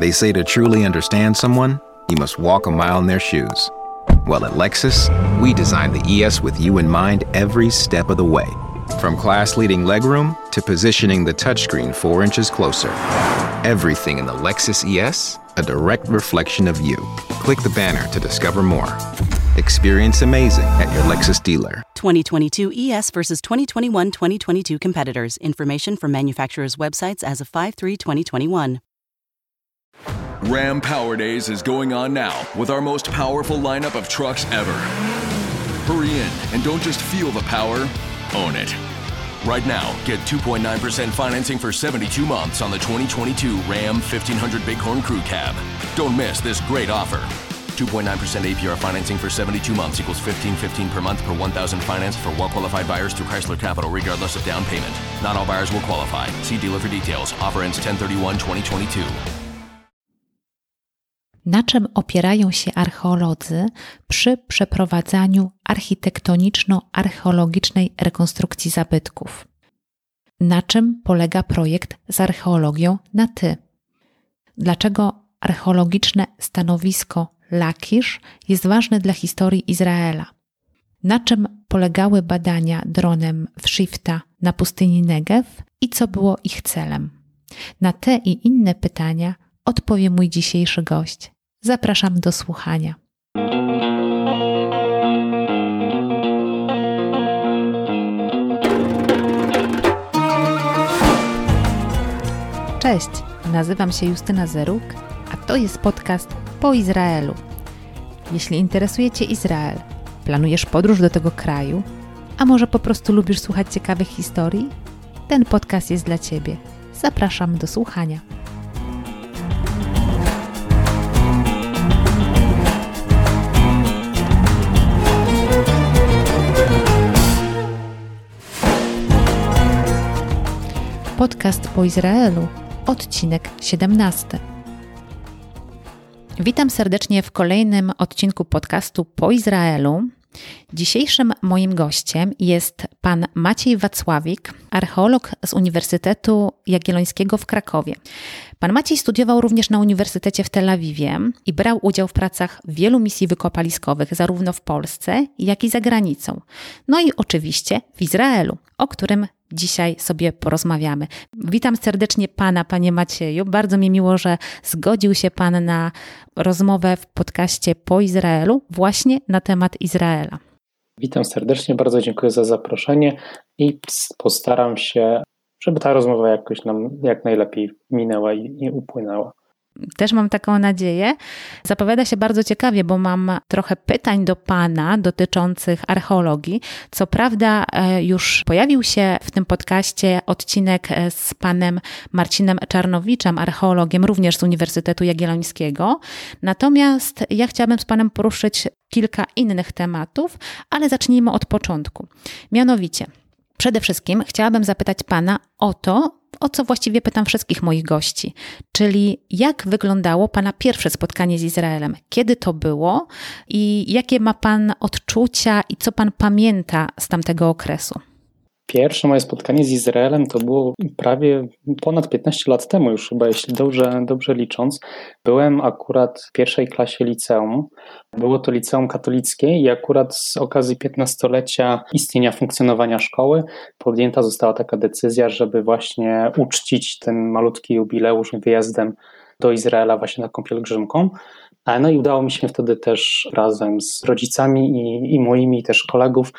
They say to truly understand someone, you must walk a mile in their shoes. Well, at Lexus, we designed the ES with you in mind every step of the way. From class leading legroom to positioning the touchscreen four inches closer. Everything in the Lexus ES, a direct reflection of you. Click the banner to discover more. Experience amazing at your Lexus dealer. 2022 ES versus 2021 2022 competitors. Information from manufacturers' websites as of 5 3 2021. Ram Power Days is going on now with our most powerful lineup of trucks ever. Hurry in and don't just feel the power, own it. Right now, get 2.9% financing for 72 months on the 2022 Ram 1500 Bighorn Crew Cab. Don't miss this great offer. 2.9% APR financing for 72 months equals 1515 per month per 1000 financed for well-qualified buyers through Chrysler Capital regardless of down payment. Not all buyers will qualify. See dealer for details. Offer ends 1031-2022. Na czym opierają się archeolodzy przy przeprowadzaniu architektoniczno-archeologicznej rekonstrukcji zabytków? Na czym polega projekt z archeologią na ty? Dlaczego archeologiczne stanowisko Lakisz jest ważne dla historii Izraela? Na czym polegały badania dronem w Shifta na pustyni Negev i co było ich celem? Na te i inne pytania odpowie mój dzisiejszy gość. Zapraszam do słuchania. Cześć, nazywam się Justyna Zeruk, a to jest podcast Po Izraelu. Jeśli interesuje Cię Izrael, planujesz podróż do tego kraju, a może po prostu lubisz słuchać ciekawych historii, ten podcast jest dla Ciebie. Zapraszam do słuchania. Podcast po Izraelu, odcinek 17. Witam serdecznie w kolejnym odcinku podcastu po Izraelu. Dzisiejszym moim gościem jest pan Maciej Wacławik, archeolog z Uniwersytetu Jagiellońskiego w Krakowie. Pan Maciej studiował również na Uniwersytecie w Tel Awiwie i brał udział w pracach wielu misji wykopaliskowych, zarówno w Polsce, jak i za granicą. No i oczywiście w Izraelu, o którym dzisiaj sobie porozmawiamy. Witam serdecznie Pana, Panie Macieju. Bardzo mi miło, że zgodził się Pan na rozmowę w podcaście po Izraelu właśnie na temat Izraela. Witam serdecznie, bardzo dziękuję za zaproszenie i postaram się, żeby ta rozmowa jakoś nam jak najlepiej minęła i, i upłynęła. Też mam taką nadzieję. Zapowiada się bardzo ciekawie, bo mam trochę pytań do Pana dotyczących archeologii. Co prawda, e, już pojawił się w tym podcaście odcinek e, z Panem Marcinem Czarnowiczem, archeologiem również z Uniwersytetu Jagiellońskiego. Natomiast ja chciałabym z Panem poruszyć kilka innych tematów, ale zacznijmy od początku. Mianowicie, Przede wszystkim chciałabym zapytać Pana o to, o co właściwie pytam wszystkich moich gości, czyli jak wyglądało Pana pierwsze spotkanie z Izraelem? Kiedy to było i jakie ma Pan odczucia i co Pan pamięta z tamtego okresu? Pierwsze moje spotkanie z Izraelem to było prawie ponad 15 lat temu, już chyba, jeśli dobrze, dobrze licząc. Byłem akurat w pierwszej klasie liceum. Było to liceum katolickie i akurat z okazji 15-lecia istnienia funkcjonowania szkoły podjęta została taka decyzja, żeby właśnie uczcić ten malutki jubileusz wyjazdem do Izraela właśnie taką pielgrzymką. No i udało mi się wtedy też razem z rodzicami i, i moimi też kolegów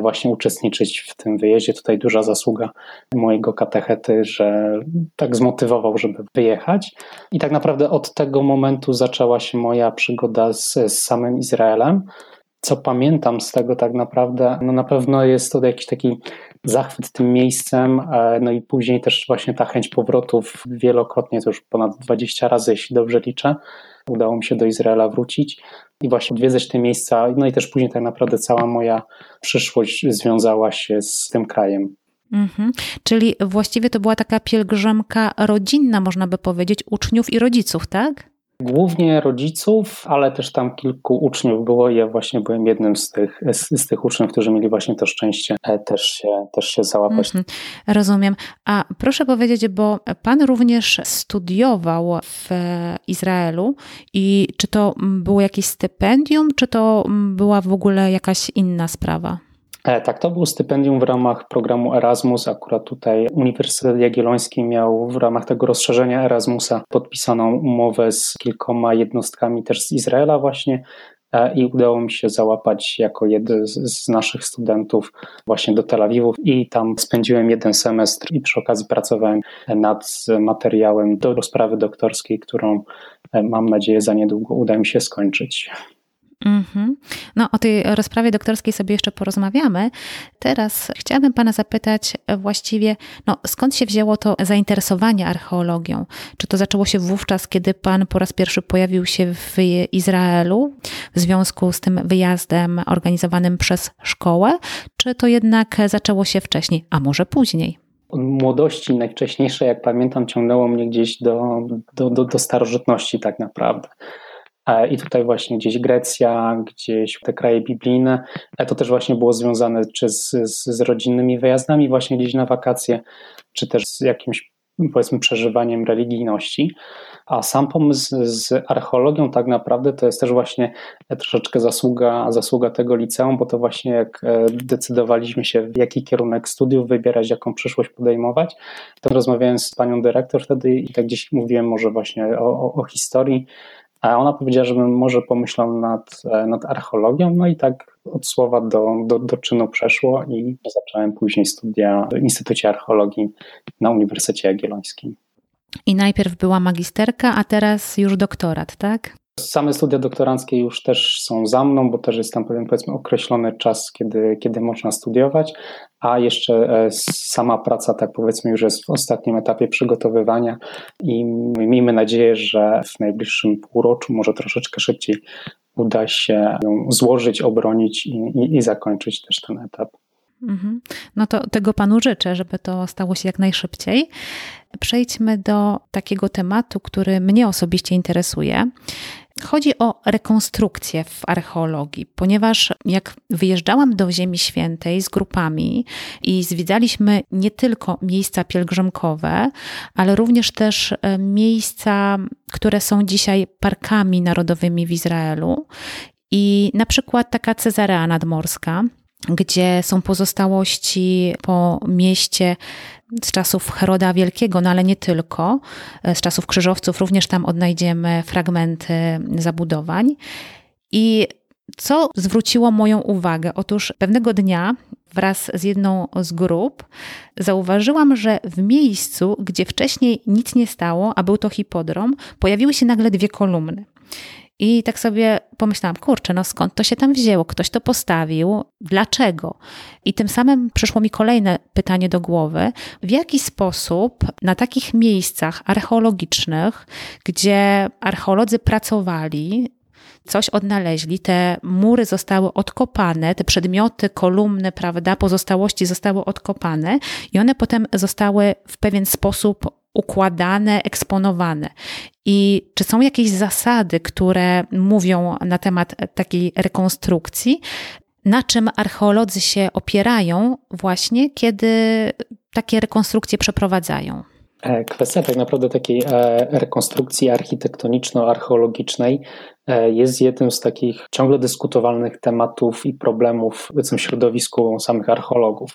właśnie uczestniczyć w tym wyjeździe. Tutaj duża zasługa mojego katechety, że tak zmotywował, żeby wyjechać. I tak naprawdę od tego momentu zaczęła się moja przygoda z, z samym Izraelem. Co pamiętam z tego tak naprawdę, no na pewno jest to jakiś taki zachwyt tym miejscem, e, no i później też właśnie ta chęć powrotów wielokrotnie, to już ponad 20 razy, jeśli dobrze liczę, udało mi się do Izraela wrócić i właśnie odwiedzać te miejsca, no i też później tak naprawdę cała moja przyszłość związała się z tym krajem. Mhm. Czyli właściwie to była taka pielgrzymka rodzinna, można by powiedzieć, uczniów i rodziców, tak? Głównie rodziców, ale też tam kilku uczniów było ja właśnie byłem jednym z tych, z, z tych uczniów, którzy mieli właśnie to szczęście e, też się, też się załapać. Mhm, rozumiem. A proszę powiedzieć, bo pan również studiował w Izraelu i czy to było jakieś stypendium, czy to była w ogóle jakaś inna sprawa? E, tak, to był stypendium w ramach programu Erasmus. Akurat tutaj Uniwersytet Jagielloński miał w ramach tego rozszerzenia Erasmusa podpisaną umowę z kilkoma jednostkami też z Izraela właśnie e, i udało mi się załapać jako jeden z naszych studentów właśnie do Tel Awiwu i tam spędziłem jeden semestr i przy okazji pracowałem nad materiałem do rozprawy doktorskiej, którą e, mam nadzieję za niedługo uda mi się skończyć. Mm-hmm. No, o tej rozprawie doktorskiej sobie jeszcze porozmawiamy. Teraz chciałabym Pana zapytać właściwie, no, skąd się wzięło to zainteresowanie archeologią? Czy to zaczęło się wówczas, kiedy Pan po raz pierwszy pojawił się w Izraelu w związku z tym wyjazdem organizowanym przez szkołę, czy to jednak zaczęło się wcześniej, a może później? młodości najwcześniejsze, jak pamiętam, ciągnęło mnie gdzieś do, do, do, do starożytności tak naprawdę. E, I tutaj właśnie gdzieś Grecja, gdzieś te kraje biblijne, e, to też właśnie było związane czy z, z, z rodzinnymi wyjazdami właśnie gdzieś na wakacje, czy też z jakimś powiedzmy przeżywaniem religijności. A sam pomysł z archeologią tak naprawdę to jest też właśnie troszeczkę zasługa, zasługa tego liceum, bo to właśnie jak e, decydowaliśmy się, w jaki kierunek studiów wybierać, jaką przyszłość podejmować, to rozmawiałem z panią dyrektor wtedy i tak gdzieś mówiłem może właśnie o, o, o historii, a ona powiedziała, żebym może pomyślał nad, e, nad archeologią, no i tak od słowa do, do, do czynu przeszło i zacząłem później studia w Instytucie Archeologii na Uniwersytecie Jagiellońskim. I najpierw była magisterka, a teraz już doktorat, tak? Same studia doktoranckie już też są za mną, bo też jest tam pewien powiedzmy określony czas, kiedy, kiedy można studiować, a jeszcze e, sama praca, tak powiedzmy, już jest w ostatnim etapie przygotowywania i miejmy nadzieję, że w najbliższym półroczu, może troszeczkę szybciej, uda się ją złożyć, obronić i, i, i zakończyć też ten etap. Mhm. No to tego panu życzę, żeby to stało się jak najszybciej. Przejdźmy do takiego tematu, który mnie osobiście interesuje. Chodzi o rekonstrukcję w archeologii, ponieważ jak wyjeżdżałam do Ziemi Świętej z grupami i zwiedzaliśmy nie tylko miejsca pielgrzymkowe, ale również też e, miejsca, które są dzisiaj parkami narodowymi w Izraelu. I na przykład taka Cezarea nadmorska, gdzie są pozostałości po mieście z czasów Heroda Wielkiego, no ale nie tylko, z czasów krzyżowców również tam odnajdziemy fragmenty zabudowań. I co zwróciło moją uwagę? Otóż pewnego dnia wraz z jedną z grup zauważyłam, że w miejscu, gdzie wcześniej nic nie stało, a był to hipodrom, pojawiły się nagle dwie kolumny. I tak sobie pomyślałam, kurczę, no skąd to się tam wzięło? Ktoś to postawił? Dlaczego? I tym samym przyszło mi kolejne pytanie do głowy. W jaki sposób na takich miejscach archeologicznych, gdzie archeolodzy pracowali, coś odnaleźli, te mury zostały odkopane, te przedmioty, kolumny, prawda, pozostałości zostały odkopane i one potem zostały w pewien sposób układane, eksponowane. I czy są jakieś zasady, które mówią na temat takiej rekonstrukcji? Na czym archeolodzy się opierają właśnie, kiedy takie rekonstrukcje przeprowadzają? E, kwestia tak naprawdę takiej e, rekonstrukcji architektoniczno-archeologicznej jest jednym z takich ciągle dyskutowalnych tematów i problemów w środowisku samych archeologów.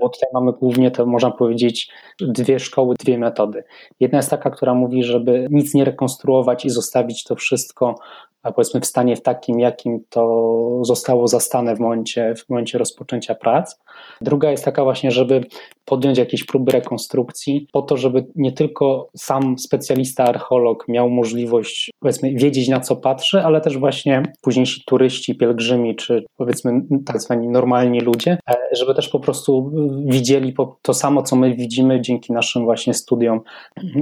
Bo tutaj mamy głównie to, można powiedzieć, dwie szkoły, dwie metody. Jedna jest taka, która mówi, żeby nic nie rekonstruować i zostawić to wszystko powiedzmy w stanie w takim, jakim to zostało zastane w momencie, w momencie rozpoczęcia prac. Druga jest taka właśnie, żeby podjąć jakieś próby rekonstrukcji po to, żeby nie tylko sam specjalista archeolog miał możliwość powiedzmy wiedzieć na co patrzy, ale też właśnie późniejsi turyści, pielgrzymi czy powiedzmy tak zwani normalni ludzie, e, żeby też po prostu widzieli to samo, co my widzimy dzięki naszym właśnie studiom,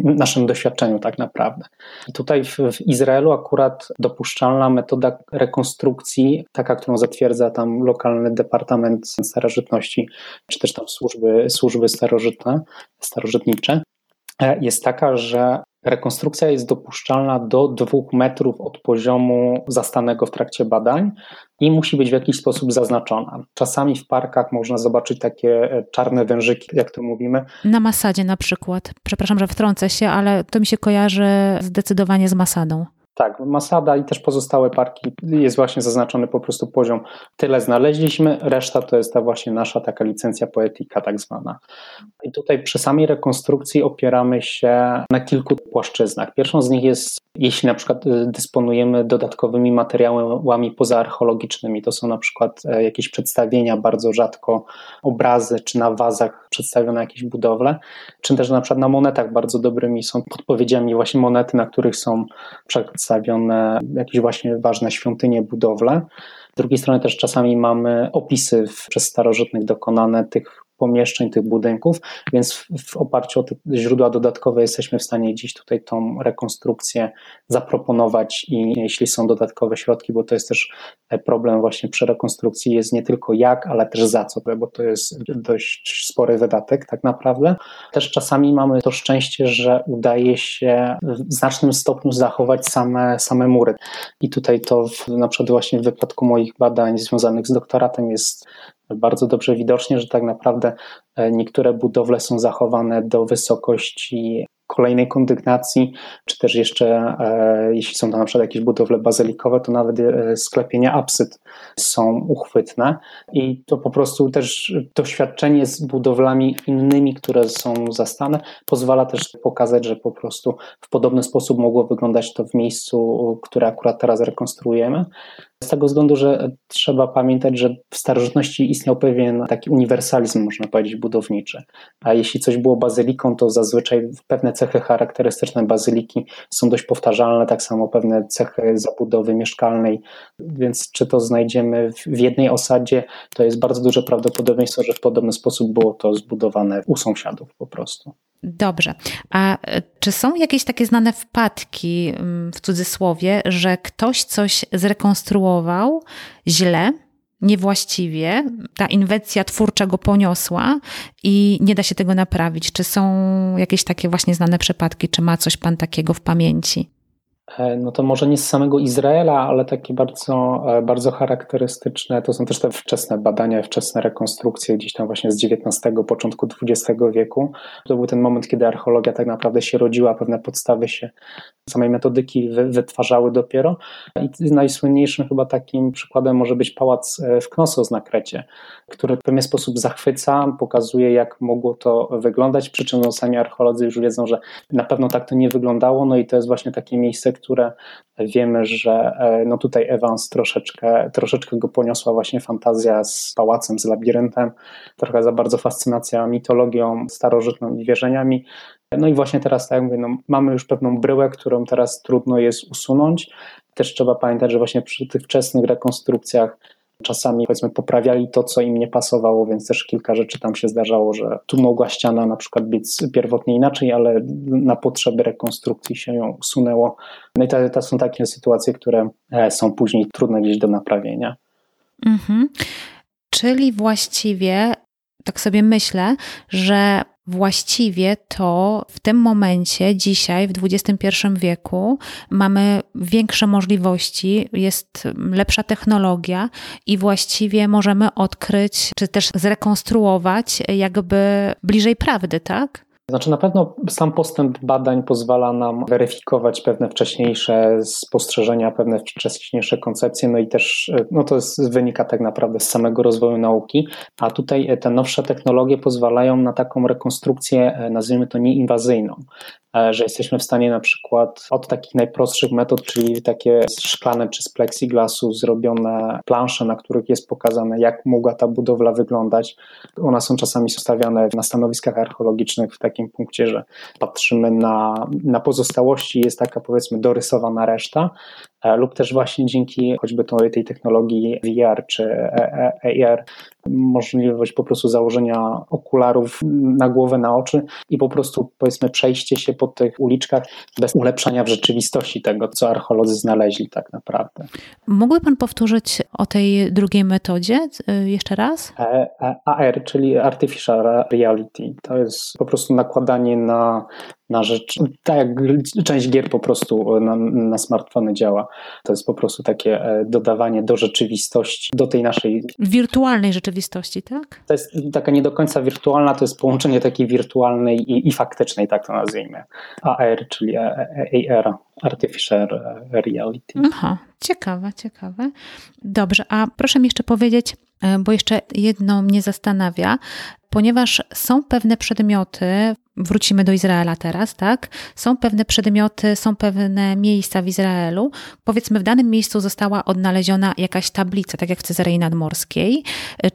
naszym doświadczeniu tak naprawdę. I tutaj w, w Izraelu akurat dopuszczalna metoda rekonstrukcji, taka, którą zatwierdza tam lokalny departament starożytności, czy też tam służby, służby starożytne, starożytnicze, e, jest taka, że Rekonstrukcja jest dopuszczalna do dwóch metrów od poziomu zastanego w trakcie badań i musi być w jakiś sposób zaznaczona. Czasami w parkach można zobaczyć takie e, czarne wężyki, jak to mówimy. Na masadzie na przykład. Przepraszam, że wtrącę się, ale to mi się kojarzy zdecydowanie z masadą. Tak, Masada i też pozostałe parki jest właśnie zaznaczony po prostu poziom. Tyle znaleźliśmy, reszta to jest ta właśnie nasza taka licencja poetyka tak zwana. I tutaj przy samej rekonstrukcji opieramy się na kilku płaszczyznach. Pierwszą z nich jest, jeśli na przykład y, dysponujemy dodatkowymi materiałami pozaarcheologicznymi, to są na przykład e, jakieś przedstawienia, bardzo rzadko obrazy, czy na wazach przedstawione jakieś budowle, czy też na przykład na monetach bardzo dobrymi są podpowiedziami właśnie monety, na których są przedstawione jakieś właśnie ważne świątynie, budowle. Z drugiej strony też czasami mamy opisy przez starożytnych dokonane tych pomieszczeń, tych budynków, więc w, oparciu o te źródła dodatkowe jesteśmy w stanie dziś tutaj tą rekonstrukcję zaproponować i jeśli są dodatkowe środki, bo to jest też problem właśnie przy rekonstrukcji, jest nie tylko jak, ale też za co, bo to jest dość spory wydatek tak naprawdę. Też czasami mamy to szczęście, że udaje się w znacznym stopniu zachować same, same mury. I tutaj to w, na przykład właśnie w wypadku moich badań związanych z doktoratem jest bardzo dobrze widocznie, że tak naprawdę e, niektóre budowle są zachowane do wysokości kolejnej kondygnacji, czy też jeszcze, e, jeśli są to na przykład jakieś budowle bazylikowe, to nawet e, sklepienia apsyd są uchwytne i to po prostu też doświadczenie z budowlami innymi, które są zastane, pozwala też pokazać, że po prostu w podobny sposób mogło wyglądać to w miejscu, które akurat teraz rekonstruujemy. Z tego względu, że trzeba pamiętać, że w starożytności istniał pewien taki uniwersalizm, można powiedzieć, budowniczy. A jeśli coś było bazyliką, to zazwyczaj pewne cechy charakterystyczne bazyliki są dość powtarzalne, tak samo pewne cechy zabudowy mieszkalnej. Więc czy to znajdziemy w jednej osadzie, to jest bardzo duże prawdopodobieństwo, że w podobny sposób było to zbudowane u sąsiadów po prostu. Dobrze. A e, czy są jakieś takie znane wpadki, mm, w cudzysłowie, że ktoś coś zrekonstruował źle, niewłaściwie, ta inwencja twórcza go poniosła i nie da się tego naprawić? Czy są jakieś takie właśnie znane przypadki? Czy ma coś pan takiego w pamięci? E, no to może nie z samego Izraela, ale takie bardzo, e, bardzo charakterystyczne, to są też te wczesne badania, wczesne rekonstrukcje gdzieś tam właśnie z XIX, początku XX wieku. To był ten moment, kiedy archeologia tak naprawdę się rodziła, pewne podstawy się samej metodyki wy, wytwarzały dopiero. I najsłynniejszym chyba takim przykładem może być pałac e, w Knossos na Krecie, który w pewien sposób zachwyca, pokazuje jak mogło to wyglądać, przy czym no, sami archeolodzy już wiedzą, że na pewno tak to nie wyglądało, no i to jest właśnie takie miejsce, które wiemy, że e, no tutaj Evans troszeczkę, troszeczkę go poniosła właśnie fantazja z pałacem, z labiryntem, trochę za bardzo fascynacja mitologią starożytną i wierzeniami. No i właśnie teraz, tak jak mówię, no, mamy już pewną bryłę, którą teraz trudno jest usunąć. Też trzeba pamiętać, że właśnie przy tych wczesnych rekonstrukcjach Czasami powiedzmy poprawiali to, co im nie pasowało, więc też kilka rzeczy tam się zdarzało, że tu mogła ściana na przykład być pierwotnie inaczej, ale na potrzeby rekonstrukcji się ją usunęło. No i to, to są takie sytuacje, które e, są później trudne gdzieś do naprawienia. Mhm. Czyli właściwie tak sobie myślę, że właściwie to w tym momencie, dzisiaj, w XXI wieku, mamy większe możliwości, jest lepsza technologia i właściwie możemy odkryć, czy też zrekonstruować jakby bliżej prawdy, tak? Znaczy, na pewno sam postęp badań pozwala nam weryfikować pewne wcześniejsze spostrzeżenia, pewne wcześniejsze koncepcje, no i też no to jest, wynika tak naprawdę z samego rozwoju nauki, a tutaj te nowsze technologie pozwalają na taką rekonstrukcję, nazwijmy to nieinwazyjną. E, że jesteśmy w stanie na przykład od takich najprostszych metod, czyli takie szklane czy z plexiglasu zrobione plansze, na których jest pokazane, jak mogła ta budowla wyglądać. One są czasami stawiane na stanowiskach archeologicznych w takim punkcie, że patrzymy na, na pozostałości, jest taka powiedzmy dorysowana reszta, lub też właśnie dzięki choćby tej technologii VR czy AR możliwość po prostu założenia okularów na głowę, na oczy i po prostu powiedzmy przejście się po tych uliczkach bez ulepszania w rzeczywistości tego, co archeolodzy znaleźli tak naprawdę. Mógłby Pan powtórzyć o tej drugiej metodzie jeszcze raz? AR, czyli Artificial Reality. To jest po prostu nakładanie na na rzecz, tak jak część gier po prostu na, na smartfony działa. To jest po prostu takie e, dodawanie do rzeczywistości, do tej naszej... Wirtualnej rzeczywistości, tak? To jest taka nie do końca wirtualna, to jest połączenie takiej wirtualnej i, i faktycznej, tak to nazwijmy. AR, czyli AR, Artificial Reality. Aha, ciekawe, ciekawe. Dobrze, a proszę mi jeszcze powiedzieć, e, bo jeszcze jedno mnie zastanawia, ponieważ są pewne przedmioty, wrócimy do Izraela teraz, tak? Są pewne przedmioty, są pewne miejsca w Izraelu. Powiedzmy, w danym miejscu została odnaleziona jakaś tablica, tak jak w Cezarei Nadmorskiej,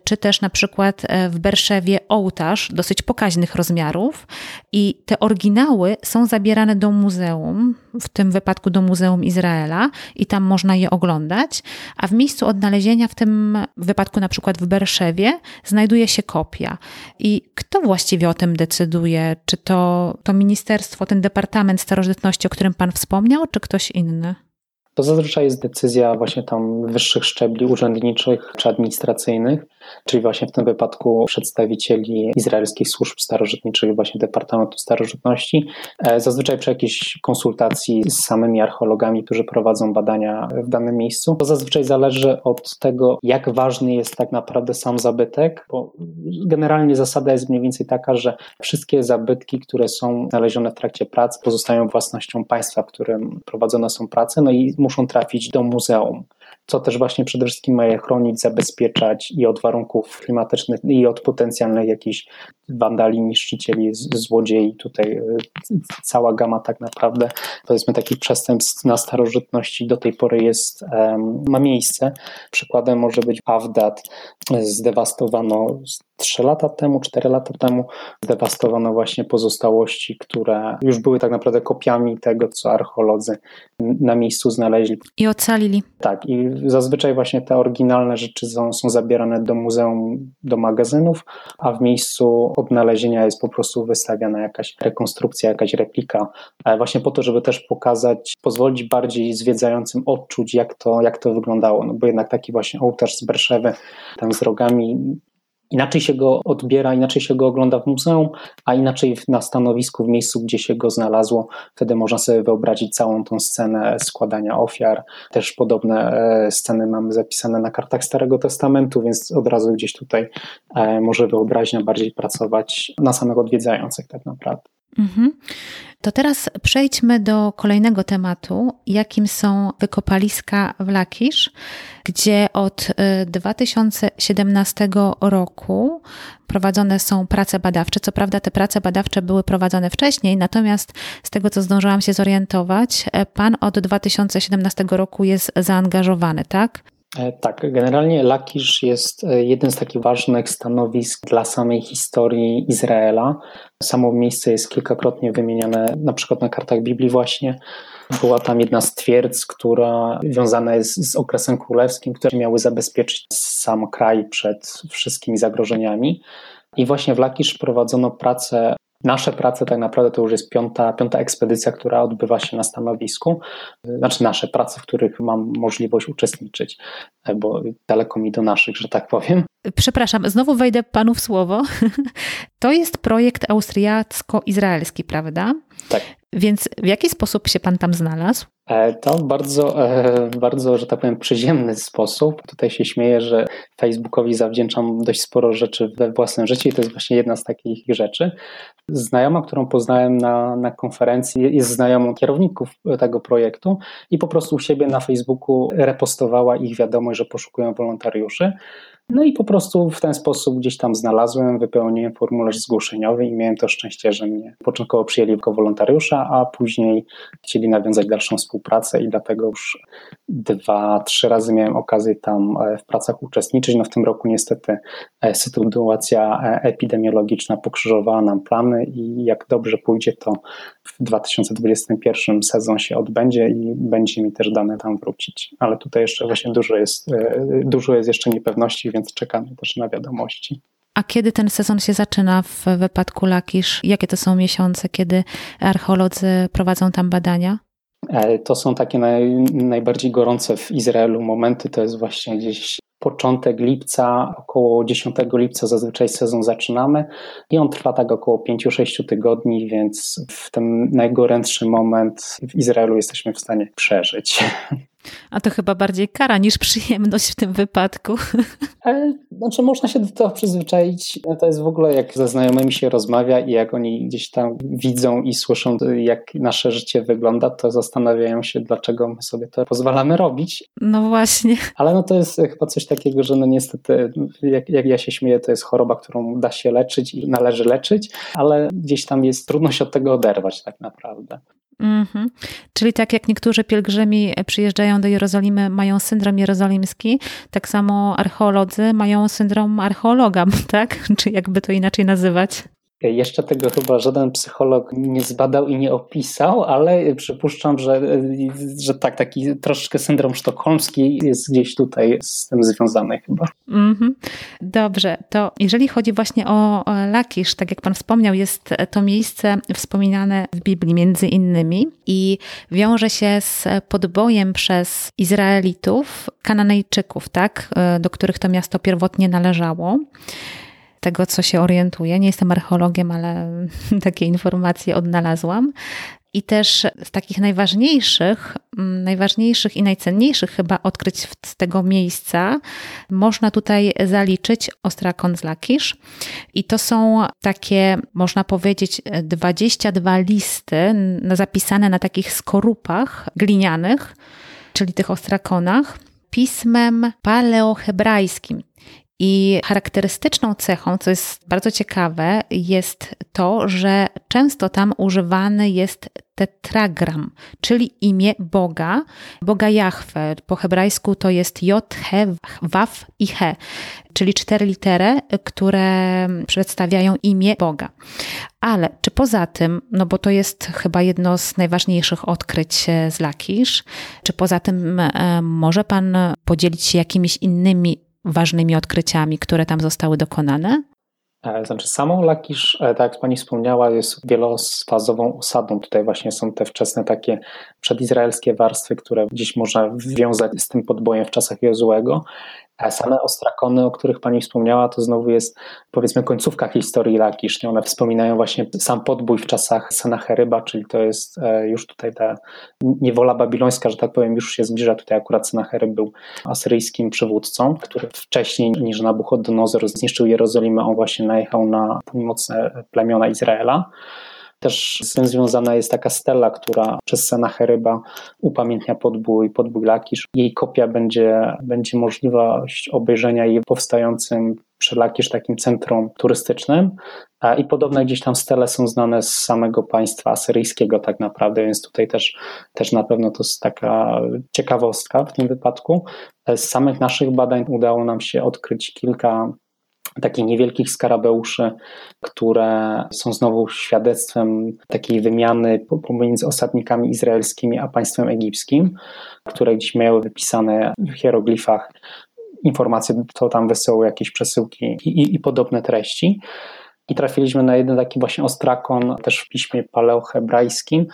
czy też na przykład e, w Berszewie ołtarz dosyć pokaźnych rozmiarów i te oryginały są zabierane do muzeum, w tym wypadku do Muzeum Izraela i tam można je oglądać, a w miejscu odnalezienia, w tym wypadku na przykład w Berszewie, znajduje się kopia. I kto właściwie o tym decyduje? Czy to, to ministerstwo, ten Departament Starożytności, o którym Pan wspomniał, czy ktoś inny? To zazwyczaj jest decyzja właśnie tam wyższych szczebli urzędniczych czy administracyjnych, czyli właśnie w tym wypadku przedstawicieli izraelskich służb starożytniczych, właśnie Departamentu Starożytności, e, zazwyczaj przy jakiejś konsultacji z samymi archeologami, którzy prowadzą badania w danym miejscu. To zazwyczaj zależy od tego, jak ważny jest tak naprawdę sam zabytek, bo generalnie zasada jest mniej więcej taka, że wszystkie zabytki, które są znalezione w trakcie prac, pozostają własnością państwa, w którym prowadzone są prace, no i muszą trafić do muzeum co też właśnie przede wszystkim ma je chronić, zabezpieczać i od warunków klimatycznych, i od potencjalnych jakichś wandali, niszczycieli, złodziei. Tutaj e, cała gama tak naprawdę, powiedzmy, takich przestępstw na starożytności do tej pory jest, ma miejsce. Przykładem może być Awdat, zdewastowano 3 lata temu, 4 lata temu zdewastowano właśnie pozostałości, które już były tak naprawdę kopiami tego, co archeolodzy na miejscu znaleźli. I ocalili. Tak, i zazwyczaj właśnie te oryginalne rzeczy są, są zabierane do muzeum, do magazynów, a w miejscu odnalezienia jest po prostu wystawiana jakaś rekonstrukcja, jakaś replika, właśnie po to, żeby też pokazać, pozwolić bardziej zwiedzającym odczuć, jak to, jak to wyglądało. No bo jednak taki właśnie ołtarz z Berszewy, tam z rogami, Inaczej się go odbiera, inaczej się go ogląda w muzeum, a inaczej na stanowisku, w miejscu, gdzie się go znalazło. Wtedy można sobie wyobrazić całą tą scenę składania ofiar. Też podobne e, sceny mamy zapisane na kartach Starego Testamentu, więc od razu gdzieś tutaj e, może wyobraźnia bardziej pracować na samych odwiedzających tak naprawdę. Mhm. To teraz przejdźmy do kolejnego tematu, jakim są wykopaliska w Lakisz, gdzie od 2017 y, roku prowadzone są prace badawcze. Co prawda te prace badawcze były prowadzone wcześniej, natomiast z tego co zdążyłam się zorientować, e, pan od 2017 roku jest zaangażowany, tak? E, tak, generalnie Lakisz jest e, jeden z takich ważnych stanowisk dla samej historii Izraela. Samo miejsce jest kilkakrotnie wymieniane, na przykład na kartach Biblii właśnie. Była tam jedna z twierdz, która związana jest z okresem królewskim, które miały zabezpieczyć sam kraj przed wszystkimi zagrożeniami. I właśnie w Lakisz prowadzono pracę Nasze prace tak naprawdę to już jest piąta, piąta ekspedycja, która odbywa się na stanowisku. Znaczy nasze prace, w których mam możliwość uczestniczyć, bo daleko mi do naszych, że tak powiem. Przepraszam, znowu wejdę panu w słowo. To jest projekt austriacko-izraelski, prawda? Tak. Więc w jaki sposób się pan tam znalazł? E, to bardzo, e, bardzo, że tak powiem, przyziemny sposób. Tutaj się śmieję, że Facebookowi zawdzięczam dość sporo rzeczy we własnym życiu i to jest właśnie jedna z takich rzeczy. Znajoma, którą poznałem na, na konferencji, jest znajomą kierowników tego projektu i po prostu u siebie na Facebooku repostowała ich wiadomość, że poszukują wolontariuszy. No i po prostu w ten sposób gdzieś tam znalazłem, wypełniłem formularz zgłoszeniowy i miałem to szczęście, że mnie początkowo przyjęli jako wolontariusza, a później chcieli nawiązać dalszą współpracę i dlatego już dwa, trzy razy miałem okazję tam e, w pracach uczestniczyć. No w tym roku niestety e, sytuacja e, epidemiologiczna pokrzyżowała nam plany i jak dobrze pójdzie, to w 2021 sezon się odbędzie i będzie mi też dane tam wrócić. Ale tutaj jeszcze właśnie dużo jest, dużo jest jeszcze niepewności, więc czekamy też na wiadomości. A kiedy ten sezon się zaczyna w wypadku Lakisz? Jakie to są miesiące, kiedy archeolodzy prowadzą tam badania? E, to są takie naj, najbardziej gorące w Izraelu momenty. To jest właśnie gdzieś początek lipca, około 10 lipca zazwyczaj sezon zaczynamy i on trwa tak około 5-6 tygodni, więc w ten najgorętszy moment w Izraelu jesteśmy w stanie przeżyć. A to chyba bardziej kara niż przyjemność w tym wypadku. Ale, znaczy można się do tego przyzwyczaić. To jest w ogóle jak ze znajomymi się rozmawia i jak oni gdzieś tam widzą i słyszą, jak nasze życie wygląda, to zastanawiają się, dlaczego my sobie to pozwalamy robić. No właśnie. Ale no to jest chyba coś takiego, że no niestety, jak, jak ja się śmieję, to jest choroba, którą da się leczyć i należy leczyć, ale gdzieś tam jest trudno się od tego oderwać tak naprawdę. Mhm. Czyli tak jak niektórzy pielgrzymi przyjeżdżają do Jerozolimy, mają syndrom jerozolimski, tak samo archeolodzy mają syndrom archeologa, tak? Czy jakby to inaczej nazywać? Jeszcze tego chyba żaden psycholog nie zbadał i nie opisał, ale przypuszczam, że, że tak, taki troszeczkę syndrom sztokholmski jest gdzieś tutaj z tym związany chyba. Mm -hmm. Dobrze, to jeżeli chodzi właśnie o Lakisz, tak jak Pan wspomniał, jest to miejsce wspominane w Biblii między innymi i wiąże się z podbojem przez Izraelitów, Kananejczyków, tak, do których to miasto pierwotnie należało tego, co się orientuję. Nie jestem archeologiem, ale takie informacje odnalazłam. I też z takich najważniejszych, mm, najważniejszych i najcenniejszych chyba odkryć z tego miejsca można tutaj zaliczyć Ostrakon z Lakisz. I to są takie, można powiedzieć, 22 listy zapisane na takich skorupach glinianych, czyli tych ostrakonach, pismem paleohebrajskim. I charakterystyczną cechą, co jest bardzo ciekawe, jest to, że często tam używany jest tetragram, czyli imię Boga, Boga Jahwe. Po hebrajsku to jest J, He, Waf i He, czyli cztery litery, które przedstawiają imię Boga. Ale czy poza tym, no bo to jest chyba jedno z najważniejszych odkryć z Lakisz, czy poza tym e, może Pan podzielić się jakimiś innymi ważnymi odkryciami, które tam zostały dokonane? E, znaczy, samą Lakisz, e, tak jak Pani wspomniała, jest wielofazową osadą. Tutaj właśnie są te wczesne takie przedizraelskie warstwy, które gdzieś można wiązać z tym podbojem w czasach Jozłego. Same ostrakony, o których Pani wspomniała, to znowu jest powiedzmy końcówka historii Lakisz. One wspominają właśnie sam podbój w czasach Senacheryba, czyli to jest e, już tutaj ta niewola babilońska, że tak powiem, już się zbliża. Tutaj akurat Senacheryb był asyryjskim przywódcą, który wcześniej niż Nabuchodonozor zniszczył Jerozolimę, on właśnie najechał na północne plemiona Izraela. Też z tym związana jest taka stela, która przez Senacheryba upamiętnia podbój, podbój Lakisz. Jej kopia będzie, będzie możliwość obejrzenia jej powstającym przy Lakisz takim centrum turystycznym. I podobne gdzieś tam stele są znane z samego państwa asyryjskiego tak naprawdę, więc tutaj też, też na pewno to jest taka ciekawostka w tym wypadku. Z samych naszych badań udało nam się odkryć kilka takich niewielkich skarabeuszy, które są znowu świadectwem takiej wymiany pomiędzy osadnikami izraelskimi a państwem egipskim, które gdzieś miały wypisane w hieroglifach informacje, to tam wysyłały jakieś przesyłki i, i, i podobne treści. I trafiliśmy na jeden taki właśnie ostrakon też w piśmie paleohebrajskim,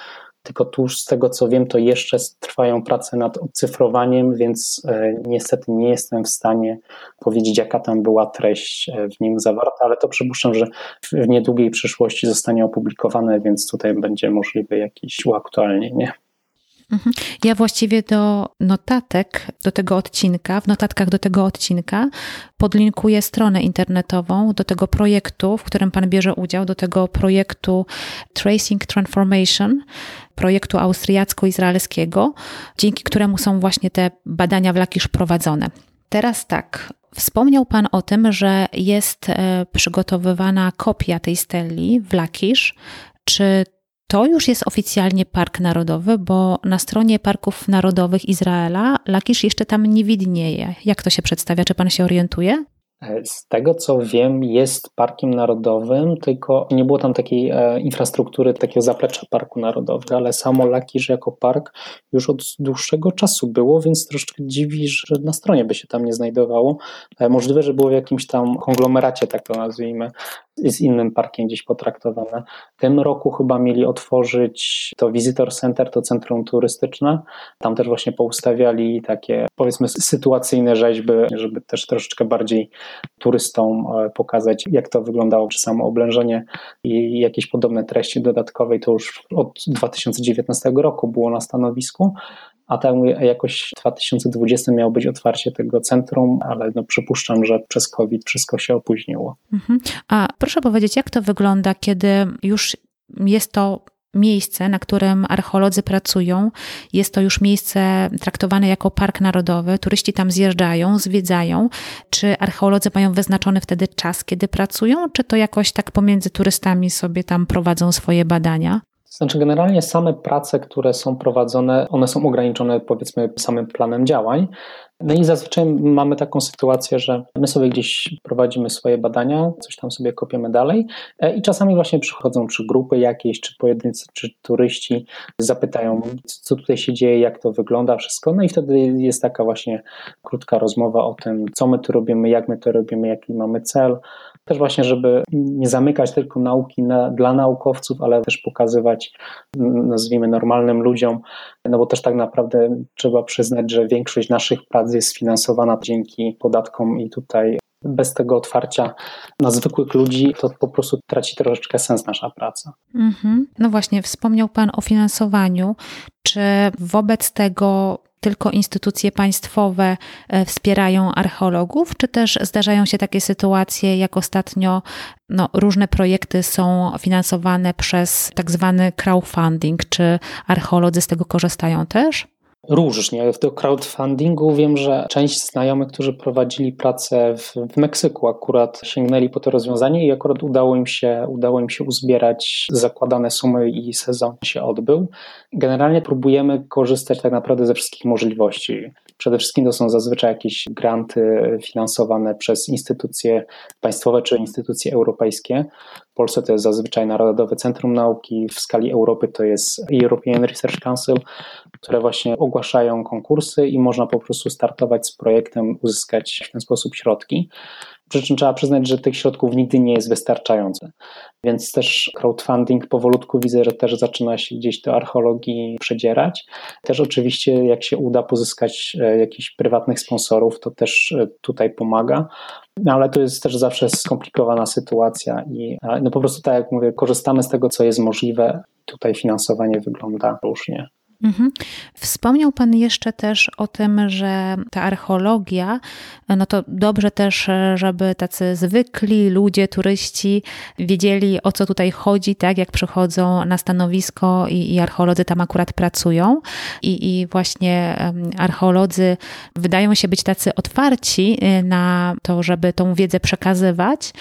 tylko tu z tego co wiem, to jeszcze trwają prace nad odcyfrowaniem, więc e, niestety nie jestem w stanie powiedzieć, jaka tam była treść e, w nim zawarta, ale to przypuszczam, że w niedługiej przyszłości zostanie opublikowane, więc tutaj będzie możliwe jakieś uaktualnienie. Mhm. Ja właściwie do notatek do tego odcinka, w notatkach do tego odcinka podlinkuję stronę internetową do tego projektu, w którym Pan bierze udział, do tego projektu Tracing Transformation, projektu austriacko-izraelskiego, dzięki któremu są właśnie te badania w Lakisz prowadzone. Teraz tak, Wspomniał Pan o tym, że jest e, przygotowywana kopia tej steli w Lakisz. Czy to już jest oficjalnie park narodowy, bo na stronie parków narodowych Izraela Lakisz jeszcze tam nie widnieje. Jak to się przedstawia? Czy pan się orientuje? E, z tego co wiem, jest parkiem narodowym, tylko nie było tam takiej e, infrastruktury, takiego zaplecza parku narodowego, ale samo Lakisz jako park już od dłuższego czasu było, więc troszeczkę dziwi, że na stronie by się tam nie znajdowało. E, możliwe, że było w jakimś tam konglomeracie, tak to nazwijmy, z innym parkiem gdzieś potraktowane. W tym roku chyba mieli otworzyć to Visitor Center, to centrum turystyczne. Tam też właśnie poustawiali takie, powiedzmy, sytuacyjne rzeźby, żeby też troszeczkę bardziej turystom e, pokazać, jak to wyglądało, czy samo oblężenie i jakieś podobne treści dodatkowe. to już od 2019 roku było na stanowisku a tam jakoś w 2020 miało być otwarcie tego centrum, ale no przypuszczam, że przez COVID wszystko się opóźniło. Mhm. A proszę powiedzieć, jak to wygląda, kiedy już jest to miejsce, na którym archeolodzy pracują. Jest to już miejsce traktowane jako park narodowy. Turyści tam zjeżdżają, zwiedzają. Czy archeolodzy mają wyznaczony wtedy czas, kiedy pracują, czy to jakoś tak pomiędzy turystami sobie tam prowadzą swoje badania? Znaczy, generalnie same prace, które są prowadzone, one są ograniczone powiedzmy samym planem działań. No i zazwyczaj mamy taką sytuację, że my sobie gdzieś prowadzimy swoje badania, coś tam sobie kopiemy dalej e, i czasami właśnie przychodzą czy grupy jakieś, czy pojedyncy, czy turyści, zapytają, co tutaj się dzieje, jak to wygląda, wszystko. No i wtedy jest taka właśnie krótka rozmowa o tym, co my tu robimy, jak my to robimy, jaki mamy cel, też właśnie, żeby nie zamykać tylko nauki na, dla naukowców, ale też pokazywać, nazwijmy, normalnym ludziom, no bo też tak naprawdę trzeba przyznać, że większość naszych prac jest sfinansowana dzięki podatkom i tutaj bez tego otwarcia na zwykłych ludzi, to po prostu traci troszeczkę sens nasza praca. Mhm. No właśnie, wspomniał Pan o finansowaniu. Czy wobec tego tylko instytucje państwowe e, wspierają archeologów, czy też zdarzają się takie sytuacje, jak ostatnio no, różne projekty są finansowane przez tak zwany crowdfunding? Czy archeolodzy z tego korzystają też? Różnie. W do crowdfundingu wiem, że część znajomych, którzy prowadzili pracę w, w, Meksyku, akurat sięgnęli po to rozwiązanie i akurat udało im, się, udało im się uzbierać zakładane sumy i sezon się odbył. Generalnie próbujemy korzystać tak naprawdę ze wszystkich możliwości. Przede wszystkim to są zazwyczaj jakieś granty finansowane przez instytucje państwowe czy instytucje europejskie. Polsce to jest zazwyczaj Narodowe Centrum Nauki, w skali Europy to jest European Research Council, które właśnie ogłaszają konkursy i można po prostu startować z projektem, uzyskać w ten sposób środki. Przy czym trzeba przyznać, że tych środków nigdy nie jest wystarczające. Więc też crowdfunding powolutku widzę, że też zaczyna się gdzieś do archeologii przedzierać. Też oczywiście, jak się uda pozyskać e, jakichś prywatnych sponsorów, to też e, tutaj pomaga. No ale to jest też zawsze skomplikowana sytuacja i no po prostu tak jak mówię, korzystamy z tego, co jest możliwe. Tutaj finansowanie wygląda różnie. Mhm. Wspomniał Pan jeszcze też o tym, że ta archeologia, no to dobrze też, żeby tacy zwykli ludzie, turyści wiedzieli o co tutaj chodzi, tak jak przychodzą na stanowisko i, i archeolodzy tam akurat pracują. I, I właśnie archeolodzy wydają się być tacy otwarci y, na to, żeby tą wiedzę przekazywać.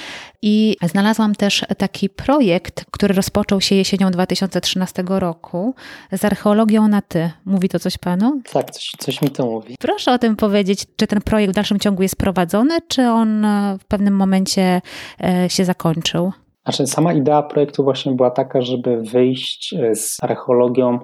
I znalazłam też taki projekt, który rozpoczął się jesienią 2013 roku z archeologią na ty. Mówi to coś panu? Tak, coś, coś mi to mówi. Proszę o tym powiedzieć, czy ten projekt w dalszym ciągu jest prowadzony, czy on w pewnym momencie e, się zakończył? Znaczy, sama idea projektu właśnie była taka, żeby wyjść e, z archeologią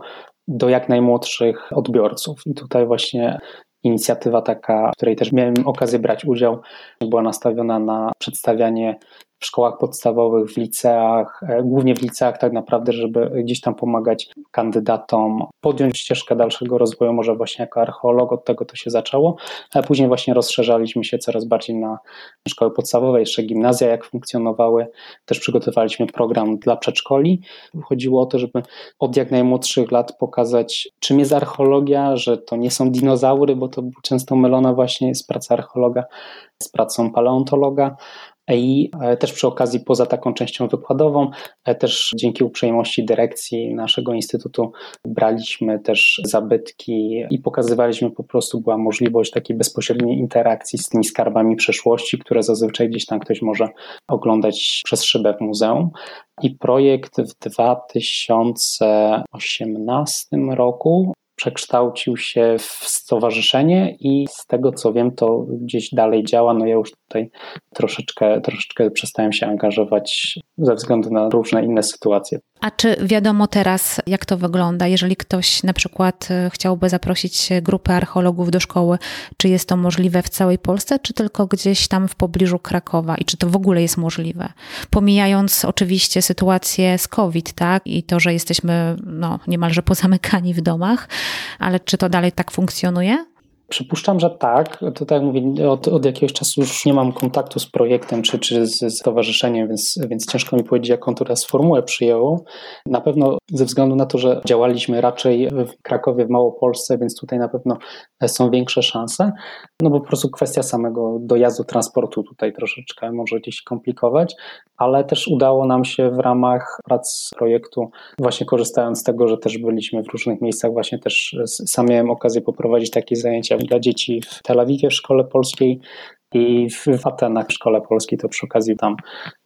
do jak najmłodszych odbiorców. I tutaj właśnie inicjatywa taka, w której też miałem okazję brać udział, była nastawiona na przedstawianie w szkołach podstawowych, w liceach, e, głównie w liceach tak naprawdę, żeby gdzieś tam pomagać kandydatom podjąć ścieżkę dalszego rozwoju, może właśnie jako archeolog, od tego to się zaczęło, a później właśnie rozszerzaliśmy się coraz bardziej na szkoły podstawowe, jeszcze gimnazja jak funkcjonowały, też przygotowaliśmy program dla przedszkoli. Chodziło o to, żeby od jak najmłodszych lat pokazać, czym jest archeologia, że to nie są dinozaury, bo to często mylona właśnie jest praca archeologa z pracą paleontologa, i e, też przy okazji, poza taką częścią wykładową, e, też dzięki uprzejmości dyrekcji naszego instytutu braliśmy też zabytki i pokazywaliśmy po prostu, była możliwość takiej bezpośredniej interakcji z tymi skarbami przeszłości, które zazwyczaj gdzieś tam ktoś może oglądać przez szybę w muzeum. I projekt w 2018 roku przekształcił się w stowarzyszenie i z tego co wiem, to gdzieś dalej działa. No ja już tutaj troszeczkę, troszeczkę przestałem się angażować ze względu na różne inne sytuacje. A czy wiadomo teraz, jak to wygląda? Jeżeli ktoś na przykład e, chciałby zaprosić grupę archeologów do szkoły, czy jest to możliwe w całej Polsce, czy tylko gdzieś tam w pobliżu Krakowa? I czy to w ogóle jest możliwe? Pomijając oczywiście sytuację z COVID, tak? I to, że jesteśmy no, niemalże pozamykani w domach, ale czy to dalej tak funkcjonuje? Przypuszczam, że tak. To tak jak mówię, od, od, jakiegoś czasu już nie mam kontaktu z projektem czy, czy z stowarzyszeniem, więc, więc ciężko mi powiedzieć, jaką teraz formułę przyjęło. Na pewno ze względu na to, że działaliśmy raczej w Krakowie, w Małopolsce, więc tutaj na pewno są większe szanse. No bo po prostu kwestia samego dojazdu transportu tutaj troszeczkę może gdzieś komplikować, ale też udało nam się w ramach prac projektu, właśnie korzystając z tego, że też byliśmy w różnych miejscach, właśnie też sam miałem okazję poprowadzić takie zajęcia dla dzieci w Tel Awiwie w szkole polskiej i w Atenach w szkole polskiej, to przy okazji tam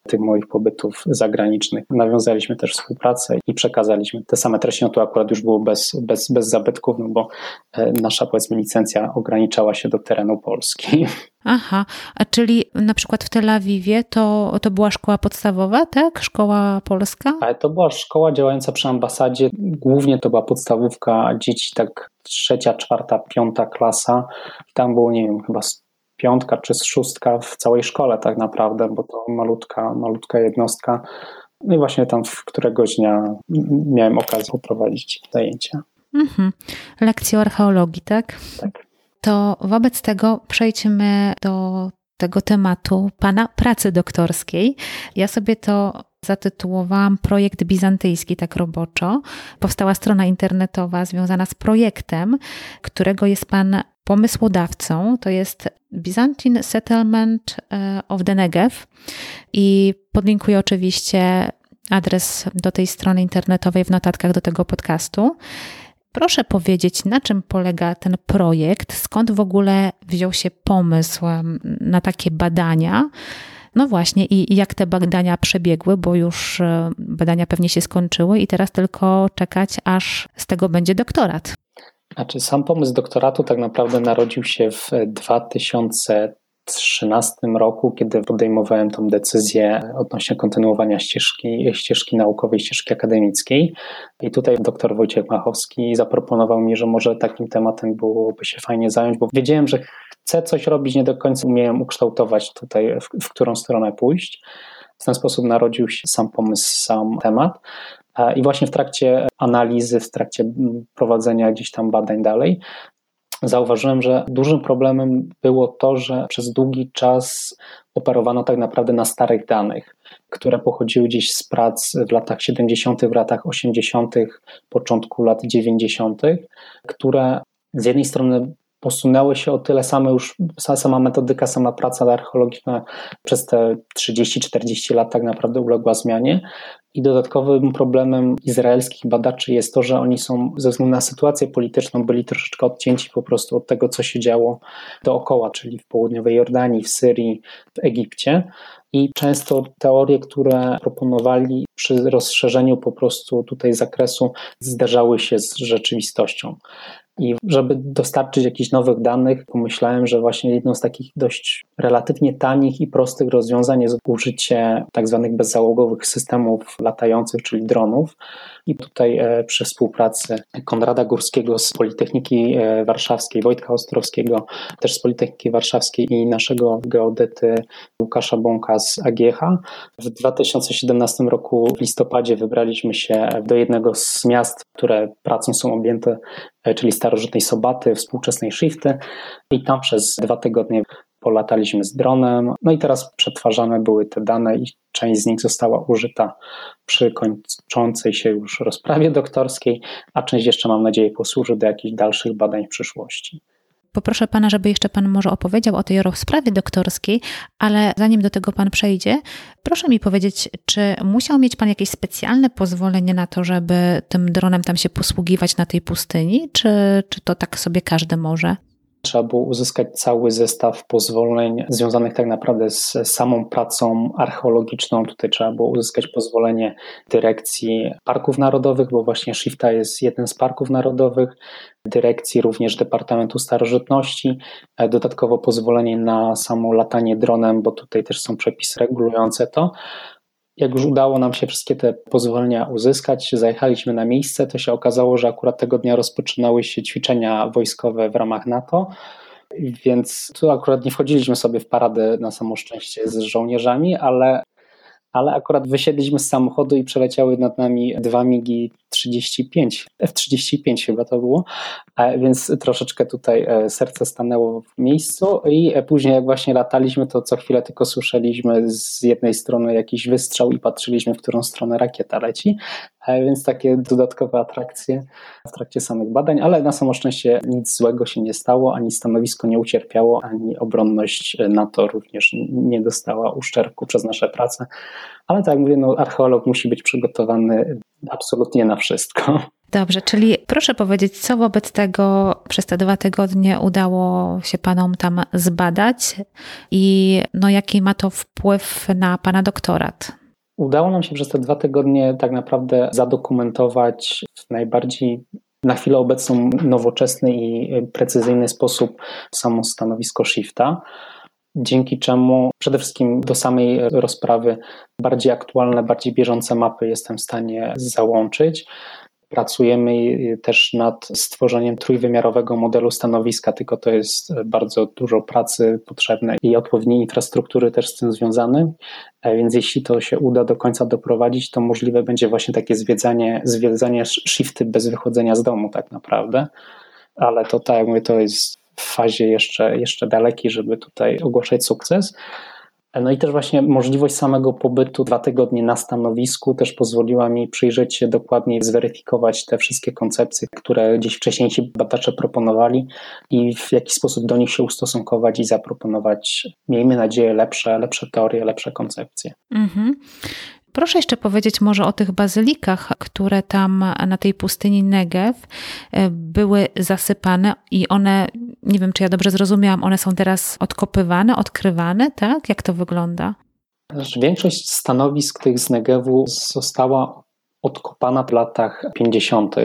tych moich pobytów zagranicznych nawiązaliśmy też współpracę i przekazaliśmy te same treści. No to akurat już było bez, bez, bez zabytków, no bo e, nasza powiedzmy licencja ograniczała się do terenu Polski. Aha, a czyli na przykład w Tel Awiwie to, to była szkoła podstawowa, tak? Szkoła polska? Ale to była szkoła działająca przy ambasadzie. Głównie to była podstawówka dzieci, tak trzecia, czwarta, piąta klasa. Tam było, nie wiem, chyba piątka czy szóstka w całej szkole tak naprawdę, bo to malutka, malutka jednostka. No i właśnie tam w któregoś dnia miałem okazję poprowadzić zajęcia. Mhm. Lekcje archeologii, tak? Tak. To wobec tego przejdźmy do tego tematu Pana pracy doktorskiej. Ja sobie to zatytułowałam Projekt Bizantyjski, tak roboczo. Powstała strona internetowa związana z projektem, którego jest Pan pomysłodawcą. To jest Byzantine Settlement e, of the Negev i podlinkuję oczywiście adres do tej strony internetowej w notatkach do tego podcastu. Proszę powiedzieć, na czym polega ten projekt, skąd w ogóle wziął się pomysł na takie badania. No właśnie, i jak te badania przebiegły, bo już e, badania pewnie się skończyły i teraz tylko czekać, aż z tego będzie doktorat. Znaczy, sam pomysł doktoratu tak naprawdę narodził się w 2013 roku, kiedy podejmowałem tą decyzję odnośnie kontynuowania ścieżki, ścieżki naukowej, ścieżki akademickiej. I tutaj dr Wojciech Machowski zaproponował mi, że może takim tematem byłoby się fajnie zająć, bo wiedziałem, że chcę coś robić, nie do końca umiałem ukształtować tutaj, w, w którą stronę pójść. W ten sposób narodził się sam pomysł, sam temat. I właśnie w trakcie analizy, w trakcie prowadzenia gdzieś tam badań dalej, zauważyłem, że dużym problemem było to, że przez długi czas operowano tak naprawdę na starych danych, które pochodziły gdzieś z prac w latach 70., w latach 80., początku lat 90., które z jednej strony posunęły się o tyle same już, sama metodyka, sama praca archeologiczna przez te 30-40 lat tak naprawdę uległa zmianie. I dodatkowym problemem izraelskich badaczy jest to, że oni są ze względu na sytuację polityczną byli troszeczkę odcięci po prostu od tego, co się działo dookoła, czyli w południowej Jordanii, w Syrii, w Egipcie. I często teorie, które proponowali przy rozszerzeniu po prostu tutaj zakresu, zderzały się z rzeczywistością. I żeby dostarczyć jakichś nowych danych, pomyślałem, że właśnie jedną z takich dość relatywnie tanich i prostych rozwiązań jest użycie tak zwanych bezzałogowych systemów latających, czyli dronów. I tutaj e, przy współpracy Konrada Górskiego z Politechniki e, Warszawskiej, Wojtka Ostrowskiego, też z Politechniki Warszawskiej i naszego geodety Łukasza Bąka z AGH. W 2017 roku w listopadzie wybraliśmy się do jednego z miast, które pracą są objęte, e, czyli starożytnej Sobaty, współczesnej Shifty i tam przez dwa tygodnie polataliśmy z dronem. No i teraz przetwarzane były te dane i część z nich została użyta przy kończącej się już rozprawie doktorskiej, a część jeszcze mam nadzieję posłuży do jakichś dalszych badań w przyszłości. Poproszę pana, żeby jeszcze pan może opowiedział o tej rozprawie doktorskiej, ale zanim do tego pan przejdzie, proszę mi powiedzieć, czy musiał mieć pan jakieś specjalne pozwolenie na to, żeby tym dronem tam się posługiwać na tej pustyni, czy, czy to tak sobie każdy może? Trzeba było uzyskać cały zestaw pozwoleń związanych tak naprawdę z samą pracą archeologiczną. Tutaj trzeba było uzyskać pozwolenie dyrekcji parków narodowych, bo właśnie Shifta jest jeden z parków narodowych, dyrekcji również Departamentu Starożytności, dodatkowo pozwolenie na samo latanie dronem, bo tutaj też są przepisy regulujące to. Jak już udało nam się wszystkie te pozwolenia uzyskać, zajechaliśmy na miejsce, to się okazało, że akurat tego dnia rozpoczynały się ćwiczenia wojskowe w ramach NATO. Więc tu akurat nie wchodziliśmy sobie w paradę na samo szczęście z żołnierzami, ale ale akurat wysiedliśmy z samochodu i przeleciały nad nami dwa migi 35, F-35 chyba to było, więc troszeczkę tutaj e, serce stanęło w miejscu i e, później jak właśnie lataliśmy, to co chwilę tylko słyszeliśmy z jednej strony jakiś wystrzał i patrzyliśmy, w którą stronę rakieta leci, e, więc takie dodatkowe atrakcje w trakcie samych badań, ale na samo szczęście nic złego się nie stało, ani stanowisko nie ucierpiało, ani obronność NATO również nie dostała uszczerbku przez nasze prace, ale tak jak mówię, no, archeolog musi być przygotowany absolutnie na wszystko. Dobrze, czyli proszę powiedzieć, co wobec tego przez te dwa tygodnie udało się Panom tam zbadać i no, jaki ma to wpływ na Pana doktorat? Udało nam się przez te dwa tygodnie tak naprawdę zadokumentować w najbardziej na chwilę obecną nowoczesny i precyzyjny sposób samo stanowisko shifta dzięki czemu przede wszystkim do samej rozprawy bardziej aktualne, bardziej bieżące mapy jestem w stanie załączyć. Pracujemy też nad stworzeniem trójwymiarowego modelu stanowiska, tylko to jest bardzo dużo pracy potrzebne i odpowiedniej infrastruktury też z tym związane. Więc jeśli to się uda do końca doprowadzić, to możliwe będzie właśnie takie zwiedzanie, zwiedzanie shifty bez wychodzenia z domu, tak naprawdę. Ale to tak jak mówię, to jest w fazie jeszcze, jeszcze dalekiej, żeby tutaj ogłaszać sukces. No i też właśnie możliwość samego pobytu dwa tygodnie na stanowisku też pozwoliła mi przyjrzeć się dokładniej, zweryfikować te wszystkie koncepcje, które gdzieś wcześniej ci badacze proponowali i w jaki sposób do nich się ustosunkować i zaproponować, miejmy nadzieję, lepsze, lepsze teorie, lepsze koncepcje. Mhm. Proszę jeszcze powiedzieć może o tych bazylikach, które tam na tej pustyni Negev e, były zasypane i one, nie wiem czy ja dobrze zrozumiałam, one są teraz odkopywane, odkrywane, tak? Jak to wygląda? Większość stanowisk tych z Negevu została odkopana w latach 50.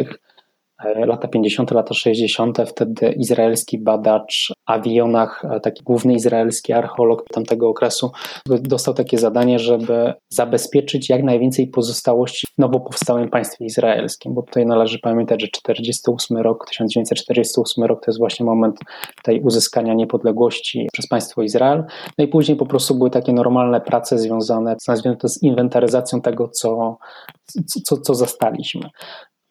E, lata 50., lata 60., wtedy izraelski badacz Avionach, e, taki główny izraelski archeolog tamtego okresu, dostał takie zadanie, żeby zabezpieczyć jak najwięcej pozostałości w nowo powstałym państwie izraelskim, bo tutaj należy pamiętać, że 48 rok, 1948 rok to jest właśnie moment tej uzyskania niepodległości przez państwo Izrael. No i później po prostu były takie normalne prace związane, nazwijmy to, z inwentaryzacją tego, co, co, co zastaliśmy.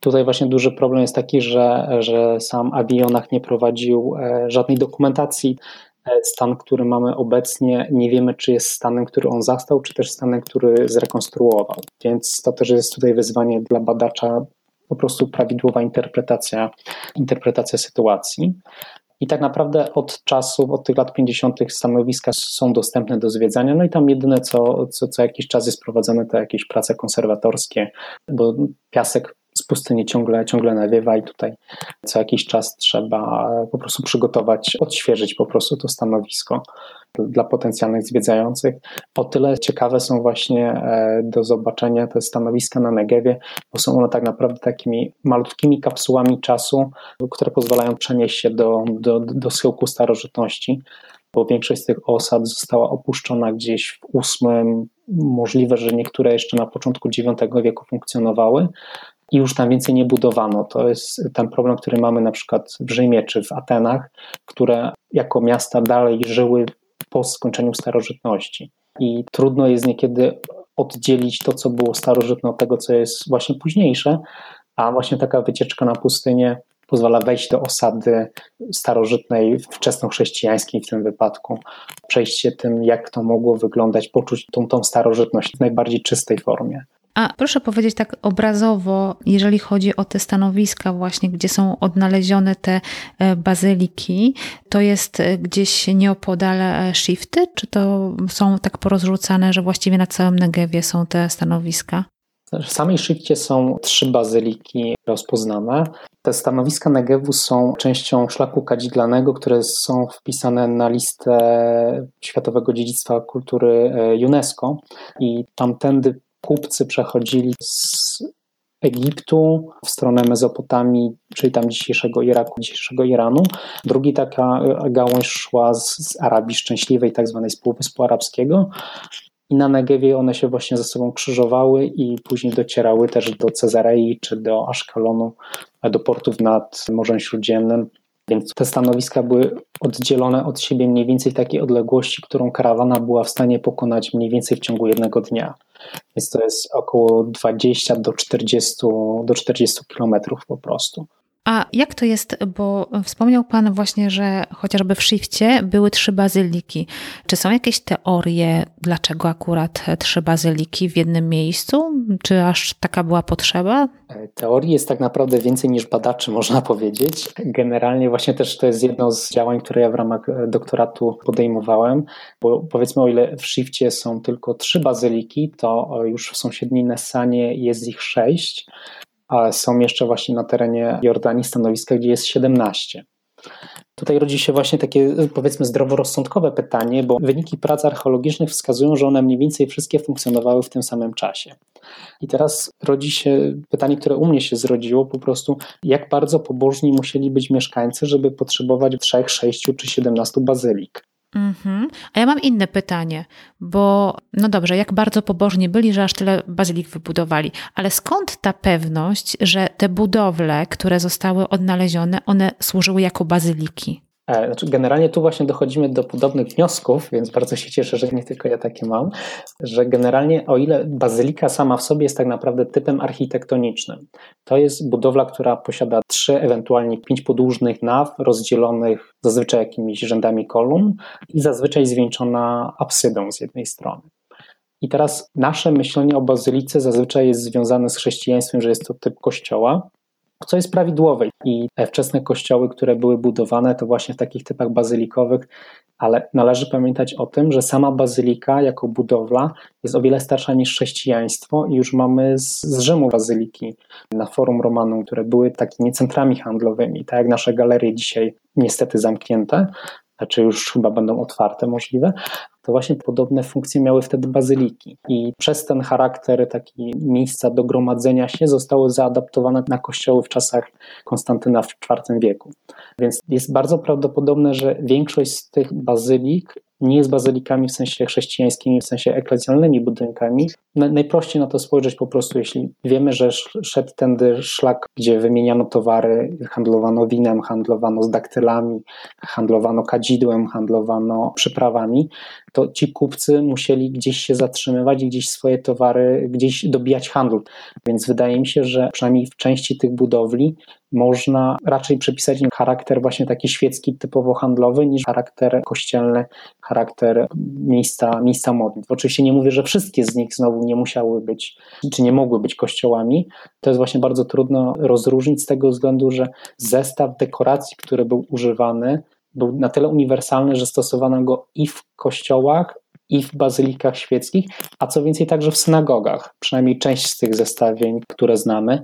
Tutaj właśnie duży problem jest taki, że, że sam Avionach nie prowadził e, żadnej dokumentacji. E, stan, który mamy obecnie, nie wiemy, czy jest stanem, który on zastał, czy też stanem, który zrekonstruował. Więc to też jest tutaj wyzwanie dla badacza, po prostu prawidłowa interpretacja, interpretacja sytuacji. I tak naprawdę od czasu, od tych lat 50. stanowiska są dostępne do zwiedzania. No i tam jedyne, co, co, co jakiś czas jest prowadzone, to jakieś prace konserwatorskie, bo piasek z pustyni ciągle, ciągle nawiewa i tutaj co jakiś czas trzeba po prostu przygotować, odświeżyć po prostu to stanowisko dla potencjalnych zwiedzających. O tyle ciekawe są właśnie e, do zobaczenia te stanowiska na Negewie, bo są one tak naprawdę takimi malutkimi kapsułami czasu, które pozwalają przenieść się do, do, do schyłku starożytności bo większość z tych osad została opuszczona gdzieś w VIII, możliwe, że niektóre jeszcze na początku IX wieku funkcjonowały, i już tam więcej nie budowano. To jest ten problem, który mamy na przykład w Rzymie czy w Atenach, które jako miasta dalej żyły po skończeniu starożytności. I trudno jest niekiedy oddzielić to, co było starożytne od tego, co jest właśnie późniejsze, a właśnie taka wycieczka na pustynię pozwala wejść do osady starożytnej, wczesnochrześcijańskiej w tym wypadku, przejść się tym, jak to mogło wyglądać, poczuć tą, tą starożytność w najbardziej czystej formie. A proszę powiedzieć tak obrazowo, jeżeli chodzi o te stanowiska właśnie, gdzie są odnalezione te e, bazyliki, to jest e, gdzieś nieopodal e, shifty, czy to są tak porozrzucane, że właściwie na całym Negewie są te stanowiska? W samej Szybcie są trzy bazyliki rozpoznane. Te stanowiska Negewu są częścią szlaku kadzidlanego, które są wpisane na listę Światowego Dziedzictwa Kultury UNESCO i tamtędy kupcy przechodzili z Egiptu w stronę Mezopotamii, czyli tam dzisiejszego Iraku, dzisiejszego Iranu. Drugi taka e, gałąź szła z, z Arabii Szczęśliwej, tak zwanej z Półwyspu Arabskiego. I na Negewie one się właśnie ze sobą krzyżowały i później docierały też do Cezarei czy do Aszkalonu, do portów nad Morzem Śródziemnym. Więc te stanowiska były oddzielone od siebie mniej więcej takiej odległości, którą karawana była w stanie pokonać mniej więcej w ciągu jednego dnia. Więc to jest około 20 do 40, do 40 kilometrów po prostu. A jak to jest, bo wspomniał Pan właśnie, że chociażby w Shifcie były trzy bazyliki. Czy są jakieś teorie, dlaczego akurat trzy bazyliki w jednym miejscu? Czy aż taka była potrzeba? Teorii jest tak naprawdę więcej niż badaczy, można powiedzieć. Generalnie właśnie też to jest jedno z działań, które ja w ramach doktoratu podejmowałem, bo powiedzmy o ile w Shifcie są tylko trzy bazyliki, to już w sąsiedniej Nessanie jest ich sześć, a są jeszcze właśnie na terenie Jordanii stanowiska, gdzie jest 17. Tutaj rodzi się właśnie takie, powiedzmy, zdroworozsądkowe pytanie, bo wyniki prac archeologicznych wskazują, że one mniej więcej wszystkie funkcjonowały w tym samym czasie. I teraz rodzi się pytanie, które u mnie się zrodziło, po prostu, jak bardzo pobożni musieli być mieszkańcy, żeby potrzebować 3, 6 czy 17 bazylik. Mhm. A ja mam inne pytanie, bo no dobrze, jak bardzo pobożni byli, że aż tyle bazylik wybudowali, ale skąd ta pewność, że te budowle, które zostały odnalezione, one służyły jako bazyliki? E, znaczy generalnie tu właśnie dochodzimy do podobnych wniosków, więc bardzo się cieszę, że nie tylko ja takie mam, że generalnie o ile bazylika sama w sobie jest tak naprawdę typem architektonicznym, to jest budowla, która posiada trzy, ewentualnie pięć podłużnych naw, rozdzielonych zazwyczaj jakimiś rzędami kolumn i zazwyczaj zwieńczona absydą z jednej strony. I teraz nasze myślenie o bazylice zazwyczaj jest związane z chrześcijaństwem, że jest to typ kościoła, co jest prawidłowe. I wczesne kościoły, które były budowane, to właśnie w takich typach bazylikowych, ale należy pamiętać o tym, że sama bazylika jako budowla jest o wiele starsza niż chrześcijaństwo i już mamy z, z Rzymu bazyliki na Forum Romanum, które były takimi centrami handlowymi, tak jak nasze galerie dzisiaj niestety zamknięte, czy już chyba będą otwarte możliwe, to właśnie podobne funkcje miały wtedy bazyliki. I przez ten charakter taki miejsca do gromadzenia się zostały zaadaptowane na kościoły w czasach Konstantyna w IV wieku. Więc jest bardzo prawdopodobne, że większość z tych bazylik nie jest bazylikami w sensie chrześcijańskimi, w sensie eklezjalnymi budynkami. Najprościej na to spojrzeć po prostu, jeśli wiemy, że szedł tędy szlak, gdzie wymieniano towary, handlowano winem, handlowano z daktylami, handlowano kadzidłem, handlowano przyprawami, to ci kupcy musieli gdzieś się zatrzymywać gdzieś swoje towary, gdzieś dobijać handlu. Więc wydaje mi się, że przynajmniej w części tych budowli można raczej przypisać im charakter właśnie taki świecki, typowo handlowy, niż charakter kościelny, charakter miejsca, miejsca modlitw. Oczywiście nie mówię, że wszystkie z nich znowu nie musiały być, czy nie mogły być kościołami. To jest właśnie bardzo trudno rozróżnić z tego względu, że zestaw dekoracji, który był używany, był na tyle uniwersalny, że stosowano go i w kościołach, i w bazylikach świeckich, a co więcej także w synagogach. Przynajmniej część z tych zestawień, które znamy,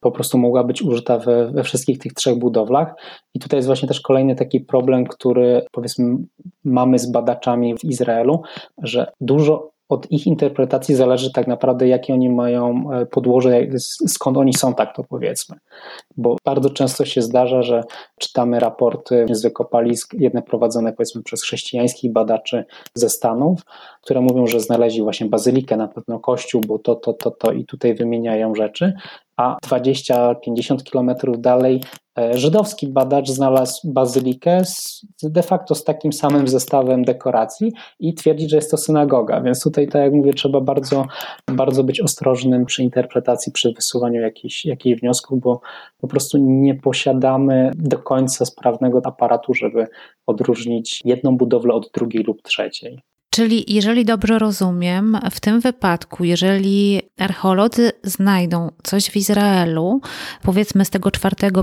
po prostu mogła być użyta we, we, wszystkich tych trzech budowlach. I tutaj jest właśnie też kolejny taki problem, który powiedzmy mamy z badaczami w Izraelu, że dużo od ich interpretacji zależy tak naprawdę, jakie oni mają e, podłoże, skąd oni są, tak to powiedzmy. Bo bardzo często się zdarza, że czytamy raporty z wykopalisk, jedne prowadzone powiedzmy przez chrześcijańskich badaczy ze Stanów, które mówią, że znaleźli właśnie bazylikę, na pewno kościół, bo to, to, to, to i tutaj wymieniają rzeczy, a 20-50 kilometrów dalej e, żydowski badacz znalazł bazylikę z, de facto z takim samym zestawem dekoracji i twierdzi, że jest to synagoga. Więc tutaj, tak jak mówię, trzeba bardzo, bardzo być ostrożnym przy interpretacji, przy wysuwaniu jakichś, jakichś wniosków, bo po prostu nie posiadamy do końca sprawnego aparatu, żeby odróżnić jedną budowlę od drugiej lub trzeciej. Czyli, jeżeli dobrze rozumiem, w tym wypadku, jeżeli archeolodzy znajdą coś w Izraelu, powiedzmy z tego IV, V,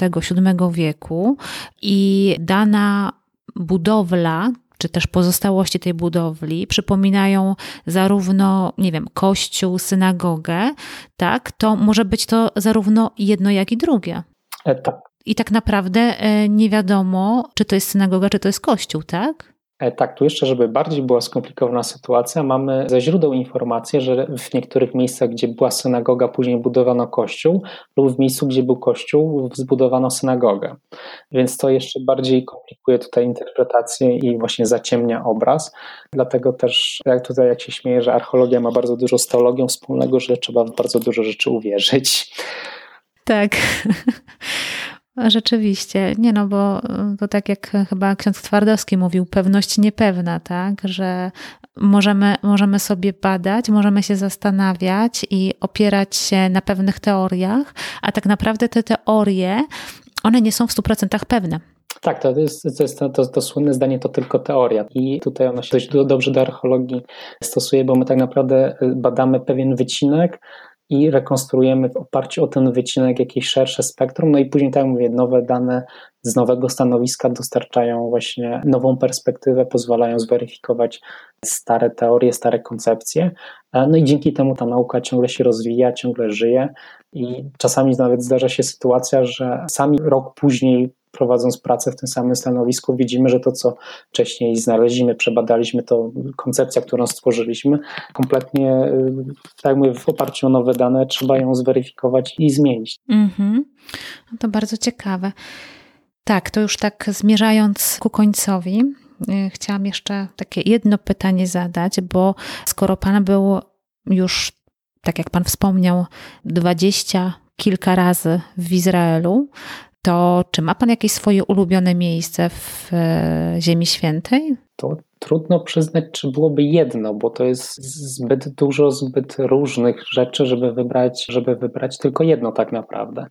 VI, VII wieku, i dana budowla czy też pozostałości tej budowli przypominają zarówno, nie wiem, kościół, synagogę, tak, to może być to zarówno jedno, jak i drugie. E, tak. I tak naprawdę e, nie wiadomo, czy to jest synagoga, czy to jest kościół, tak? E, tak, tu jeszcze, żeby bardziej była skomplikowana sytuacja, mamy ze źródeł informację, że w niektórych miejscach, gdzie była synagoga, później budowano kościół, lub w miejscu, gdzie był kościół, zbudowano synagogę. Więc to jeszcze bardziej komplikuje tutaj interpretację i właśnie zaciemnia obraz. Dlatego też, jak tutaj jak się śmieję, że archeologia ma bardzo dużo z teologią wspólnego, że trzeba w bardzo dużo rzeczy uwierzyć. Tak. Rzeczywiście, nie no, bo to tak jak chyba ksiądz Twardowski mówił, pewność niepewna, tak, że możemy, możemy sobie badać, możemy się zastanawiać i opierać się na pewnych teoriach, a tak naprawdę te teorie, one nie są w 100% pewne. Tak, to jest, to, jest to, to, to, słynne zdanie, to tylko teoria. I tutaj ono się dość dobrze do archeologii stosuje, bo my tak naprawdę badamy pewien wycinek, i rekonstruujemy w oparciu o ten wycinek jakieś szersze spektrum. No i później, tak jak mówię, nowe dane z nowego stanowiska dostarczają właśnie nową perspektywę, pozwalają zweryfikować stare teorie, stare koncepcje. No i dzięki temu ta nauka ciągle się rozwija, ciągle żyje i czasami nawet zdarza się sytuacja, że sami rok później prowadząc pracę w tym samym stanowisku, widzimy, że to, co wcześniej znaleźliśmy, przebadaliśmy, to koncepcja, którą stworzyliśmy, kompletnie, y, tak mówię, w oparciu o nowe dane, trzeba ją zweryfikować i zmienić. Mhm. No to bardzo ciekawe. Tak, to już tak zmierzając ku końcowi, y, chciałam jeszcze takie jedno pytanie zadać, bo skoro Pan był już, tak jak Pan wspomniał, dwadzieścia kilka razy w Izraelu, to czy ma Pan jakieś swoje ulubione miejsce w e, Ziemi Świętej? To trudno przyznać, czy byłoby jedno, bo to jest zbyt dużo, zbyt różnych rzeczy, żeby wybrać, żeby wybrać tylko jedno tak naprawdę.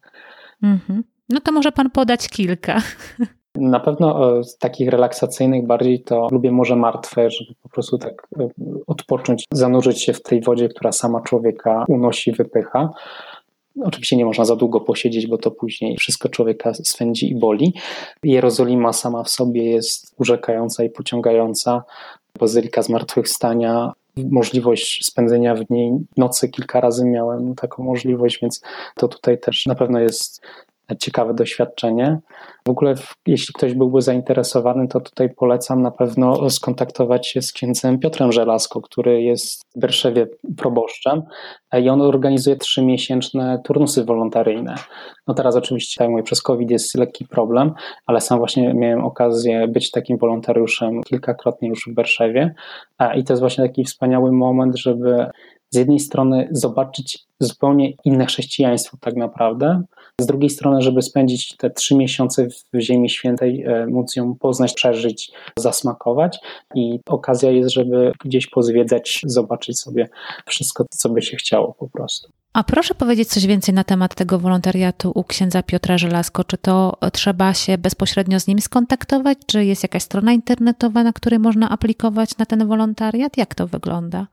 Mhm. No to może Pan podać kilka. Na pewno z takich relaksacyjnych bardziej to lubię Morze Martwe, żeby po prostu tak e, odpocząć, zanurzyć się w tej wodzie, która sama człowieka unosi, wypycha. Oczywiście nie można za długo posiedzieć, bo to później wszystko człowieka swędzi i boli. Jerozolima sama w sobie jest urzekająca i pociągająca. Bazylika Zmartwychwstania, możliwość spędzenia w niej nocy kilka razy miałem taką możliwość, więc to tutaj też na pewno jest ciekawe doświadczenie. W ogóle, jeśli ktoś byłby zainteresowany, to tutaj polecam na pewno skontaktować się z księdzem Piotrem Żelazko, który jest w Berszewie proboszczem i on organizuje trzymiesięczne turnusy wolontaryjne. No teraz oczywiście, tak mówię, przez COVID jest lekki problem, ale sam właśnie miałem okazję być takim wolontariuszem kilkakrotnie już w Berszewie i to jest właśnie taki wspaniały moment, żeby z jednej strony zobaczyć zupełnie inne chrześcijaństwo tak naprawdę, z drugiej strony, żeby spędzić te trzy miesiące w Ziemi Świętej, e, móc ją poznać, przeżyć, zasmakować i okazja jest, żeby gdzieś pozwiedzać, zobaczyć sobie wszystko, co by się chciało po prostu. A proszę powiedzieć coś więcej na temat tego wolontariatu u księdza Piotra Żelazko. Czy to trzeba się bezpośrednio z nim skontaktować? Czy jest jakaś strona internetowa, na której można aplikować na ten wolontariat? Jak to wygląda?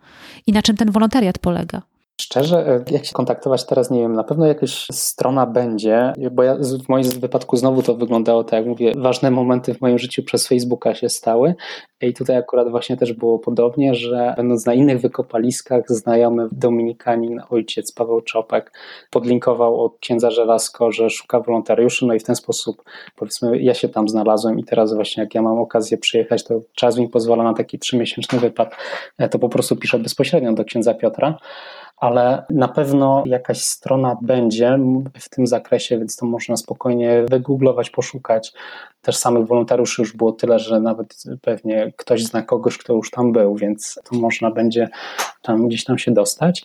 I na czym ten wolontariat polega? Szczerze, e, jak się kontaktować teraz, nie wiem, na pewno jakaś strona będzie, bo ja w moim wypadku znowu to wyglądało tak, jak mówię, ważne momenty w moim życiu przez Facebooka się stały. I tutaj akurat właśnie też było podobnie, że będąc na innych wykopaliskach, znajomy dominikanin, ojciec Paweł Czopek podlinkował od księdza Żelazko, że szuka wolontariuszy, no i w ten sposób powiedzmy ja się tam znalazłem i teraz właśnie jak ja mam okazję przyjechać, to czas mi pozwala na taki trzymiesięczny wypad, e, to po prostu piszę bezpośrednio do księdza Piotra ale na pewno jakaś strona będzie w tym zakresie, więc to można spokojnie wygooglować, poszukać. Też samych wolontariuszy już było tyle, że nawet pewnie ktoś zna kogoś, kto już tam był, więc to można będzie tam gdzieś tam się dostać.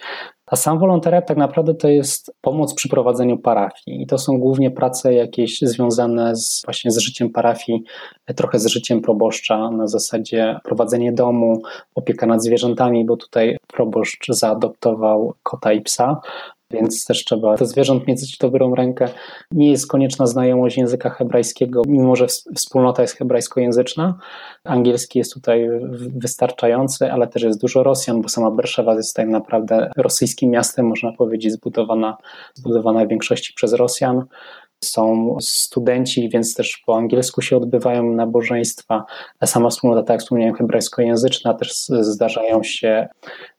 A sam wolontariat tak naprawdę to jest pomoc przy prowadzeniu parafii. I to są głównie prace jakieś związane z, właśnie z życiem parafii, trochę z życiem proboszcza na zasadzie prowadzenie domu, opieka nad zwierzętami, bo tutaj proboszcz zaadoptował kota i psa, więc też trzeba do zwierząt mieć dobrą rękę. Nie jest konieczna znajomość języka hebrajskiego, mimo że wspólnota jest hebrajskojęzyczna. Angielski jest tutaj wystarczający, ale też jest dużo Rosjan, bo sama Berszewa jest tak naprawdę rosyjskim miastem, można powiedzieć, zbudowana, zbudowana w większości przez Rosjan. są studenci, więc też po angielsku się odbywają nabożeństwa. Sama wspólnota, tak jak wspomniałem, hebrajskojęzyczna, też zdarzają się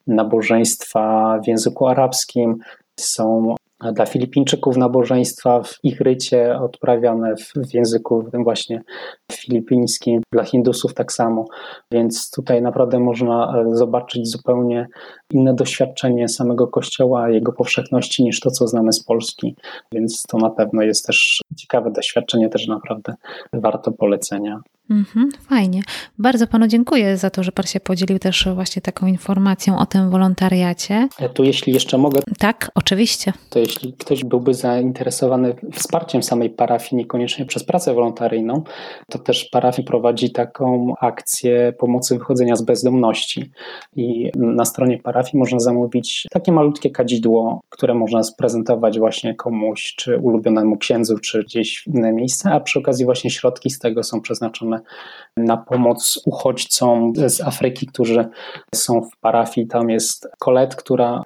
nabożeństwa w języku arabskim. Są dla Filipińczyków nabożeństwa w ich rycie odprawiane w, w języku tym właśnie filipińskim, dla Hindusów tak samo, więc tutaj naprawdę można e, zobaczyć zupełnie inne doświadczenie samego Kościoła, jego powszechności niż to, co znamy z Polski, więc to na pewno jest też ciekawe doświadczenie, też naprawdę warto polecenia. Mhm, fajnie. Bardzo panu dziękuję za to, że pan się podzielił też właśnie taką informacją o tym wolontariacie. E, tu jeśli jeszcze mogę. Tak, oczywiście. To jeśli ktoś byłby zainteresowany wsparciem samej parafii, niekoniecznie przez pracę wolontaryjną, to też parafii prowadzi taką akcję pomocy wychodzenia z bezdomności. I na stronie parafii można zamówić takie malutkie kadzidło, które można sprezentować właśnie komuś, czy ulubionemu księdzu, czy gdzieś w inne miejsce, a przy okazji właśnie środki z tego są przeznaczone na pomoc uchodźcom z Afryki, którzy są w parafii. Tam jest Kolet, która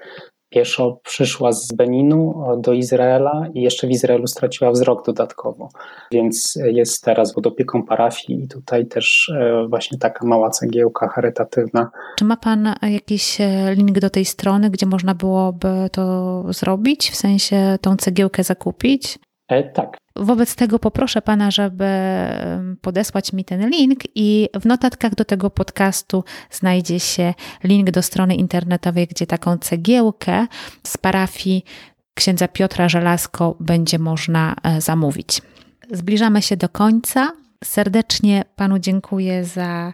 pieszo przyszła z Beninu do Izraela i jeszcze w Izraelu straciła wzrok dodatkowo, więc jest teraz pod opieką parafii i tutaj też e, właśnie taka mała cegiełka charytatywna. Czy ma Pan jakiś e, link do tej strony, gdzie można byłoby to zrobić, w sensie tą cegiełkę zakupić? E, tak. Wobec tego poproszę Pana, żeby podesłać mi ten link i w notatkach do tego podcastu znajdzie się link do strony internetowej, gdzie taką cegiełkę z parafii księdza Piotra Żelazko będzie można e, zamówić. Zbliżamy się do końca. Serdecznie Panu dziękuję za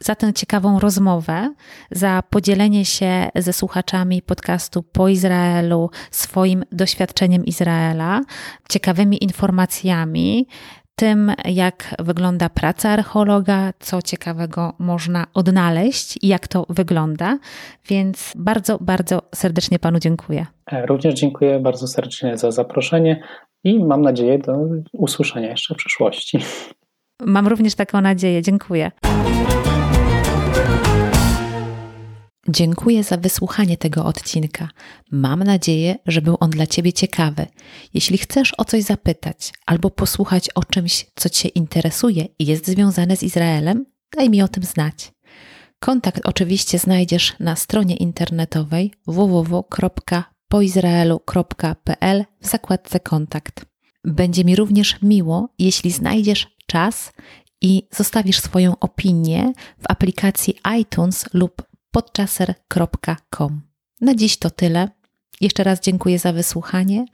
za tę ciekawą rozmowę, za podzielenie się ze słuchaczami podcastu po Izraelu swoim doświadczeniem Izraela, ciekawymi informacjami, tym, jak wygląda praca archeologa, co ciekawego można odnaleźć i jak to wygląda. Więc bardzo, bardzo serdecznie Panu dziękuję. E, również dziękuję bardzo serdecznie za zaproszenie i mam nadzieję do usłyszenia jeszcze w przyszłości. Mam również taką nadzieję. Dziękuję. Dziękuję za wysłuchanie tego odcinka. Mam nadzieję, że był on dla Ciebie ciekawy. Jeśli chcesz o coś zapytać albo posłuchać o czymś, co Cię interesuje i jest związane z Izraelem, daj mi o tym znać. Kontakt oczywiście znajdziesz na stronie internetowej www.poizraelu.pl w zakładce Kontakt. Będzie mi również miło, jeśli znajdziesz czas i zostawisz swoją opinię w aplikacji iTunes lub podchaser.com. Na dziś to tyle. Jeszcze raz dziękuję za wysłuchanie.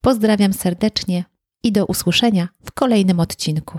Pozdrawiam serdecznie i do usłyszenia w kolejnym odcinku.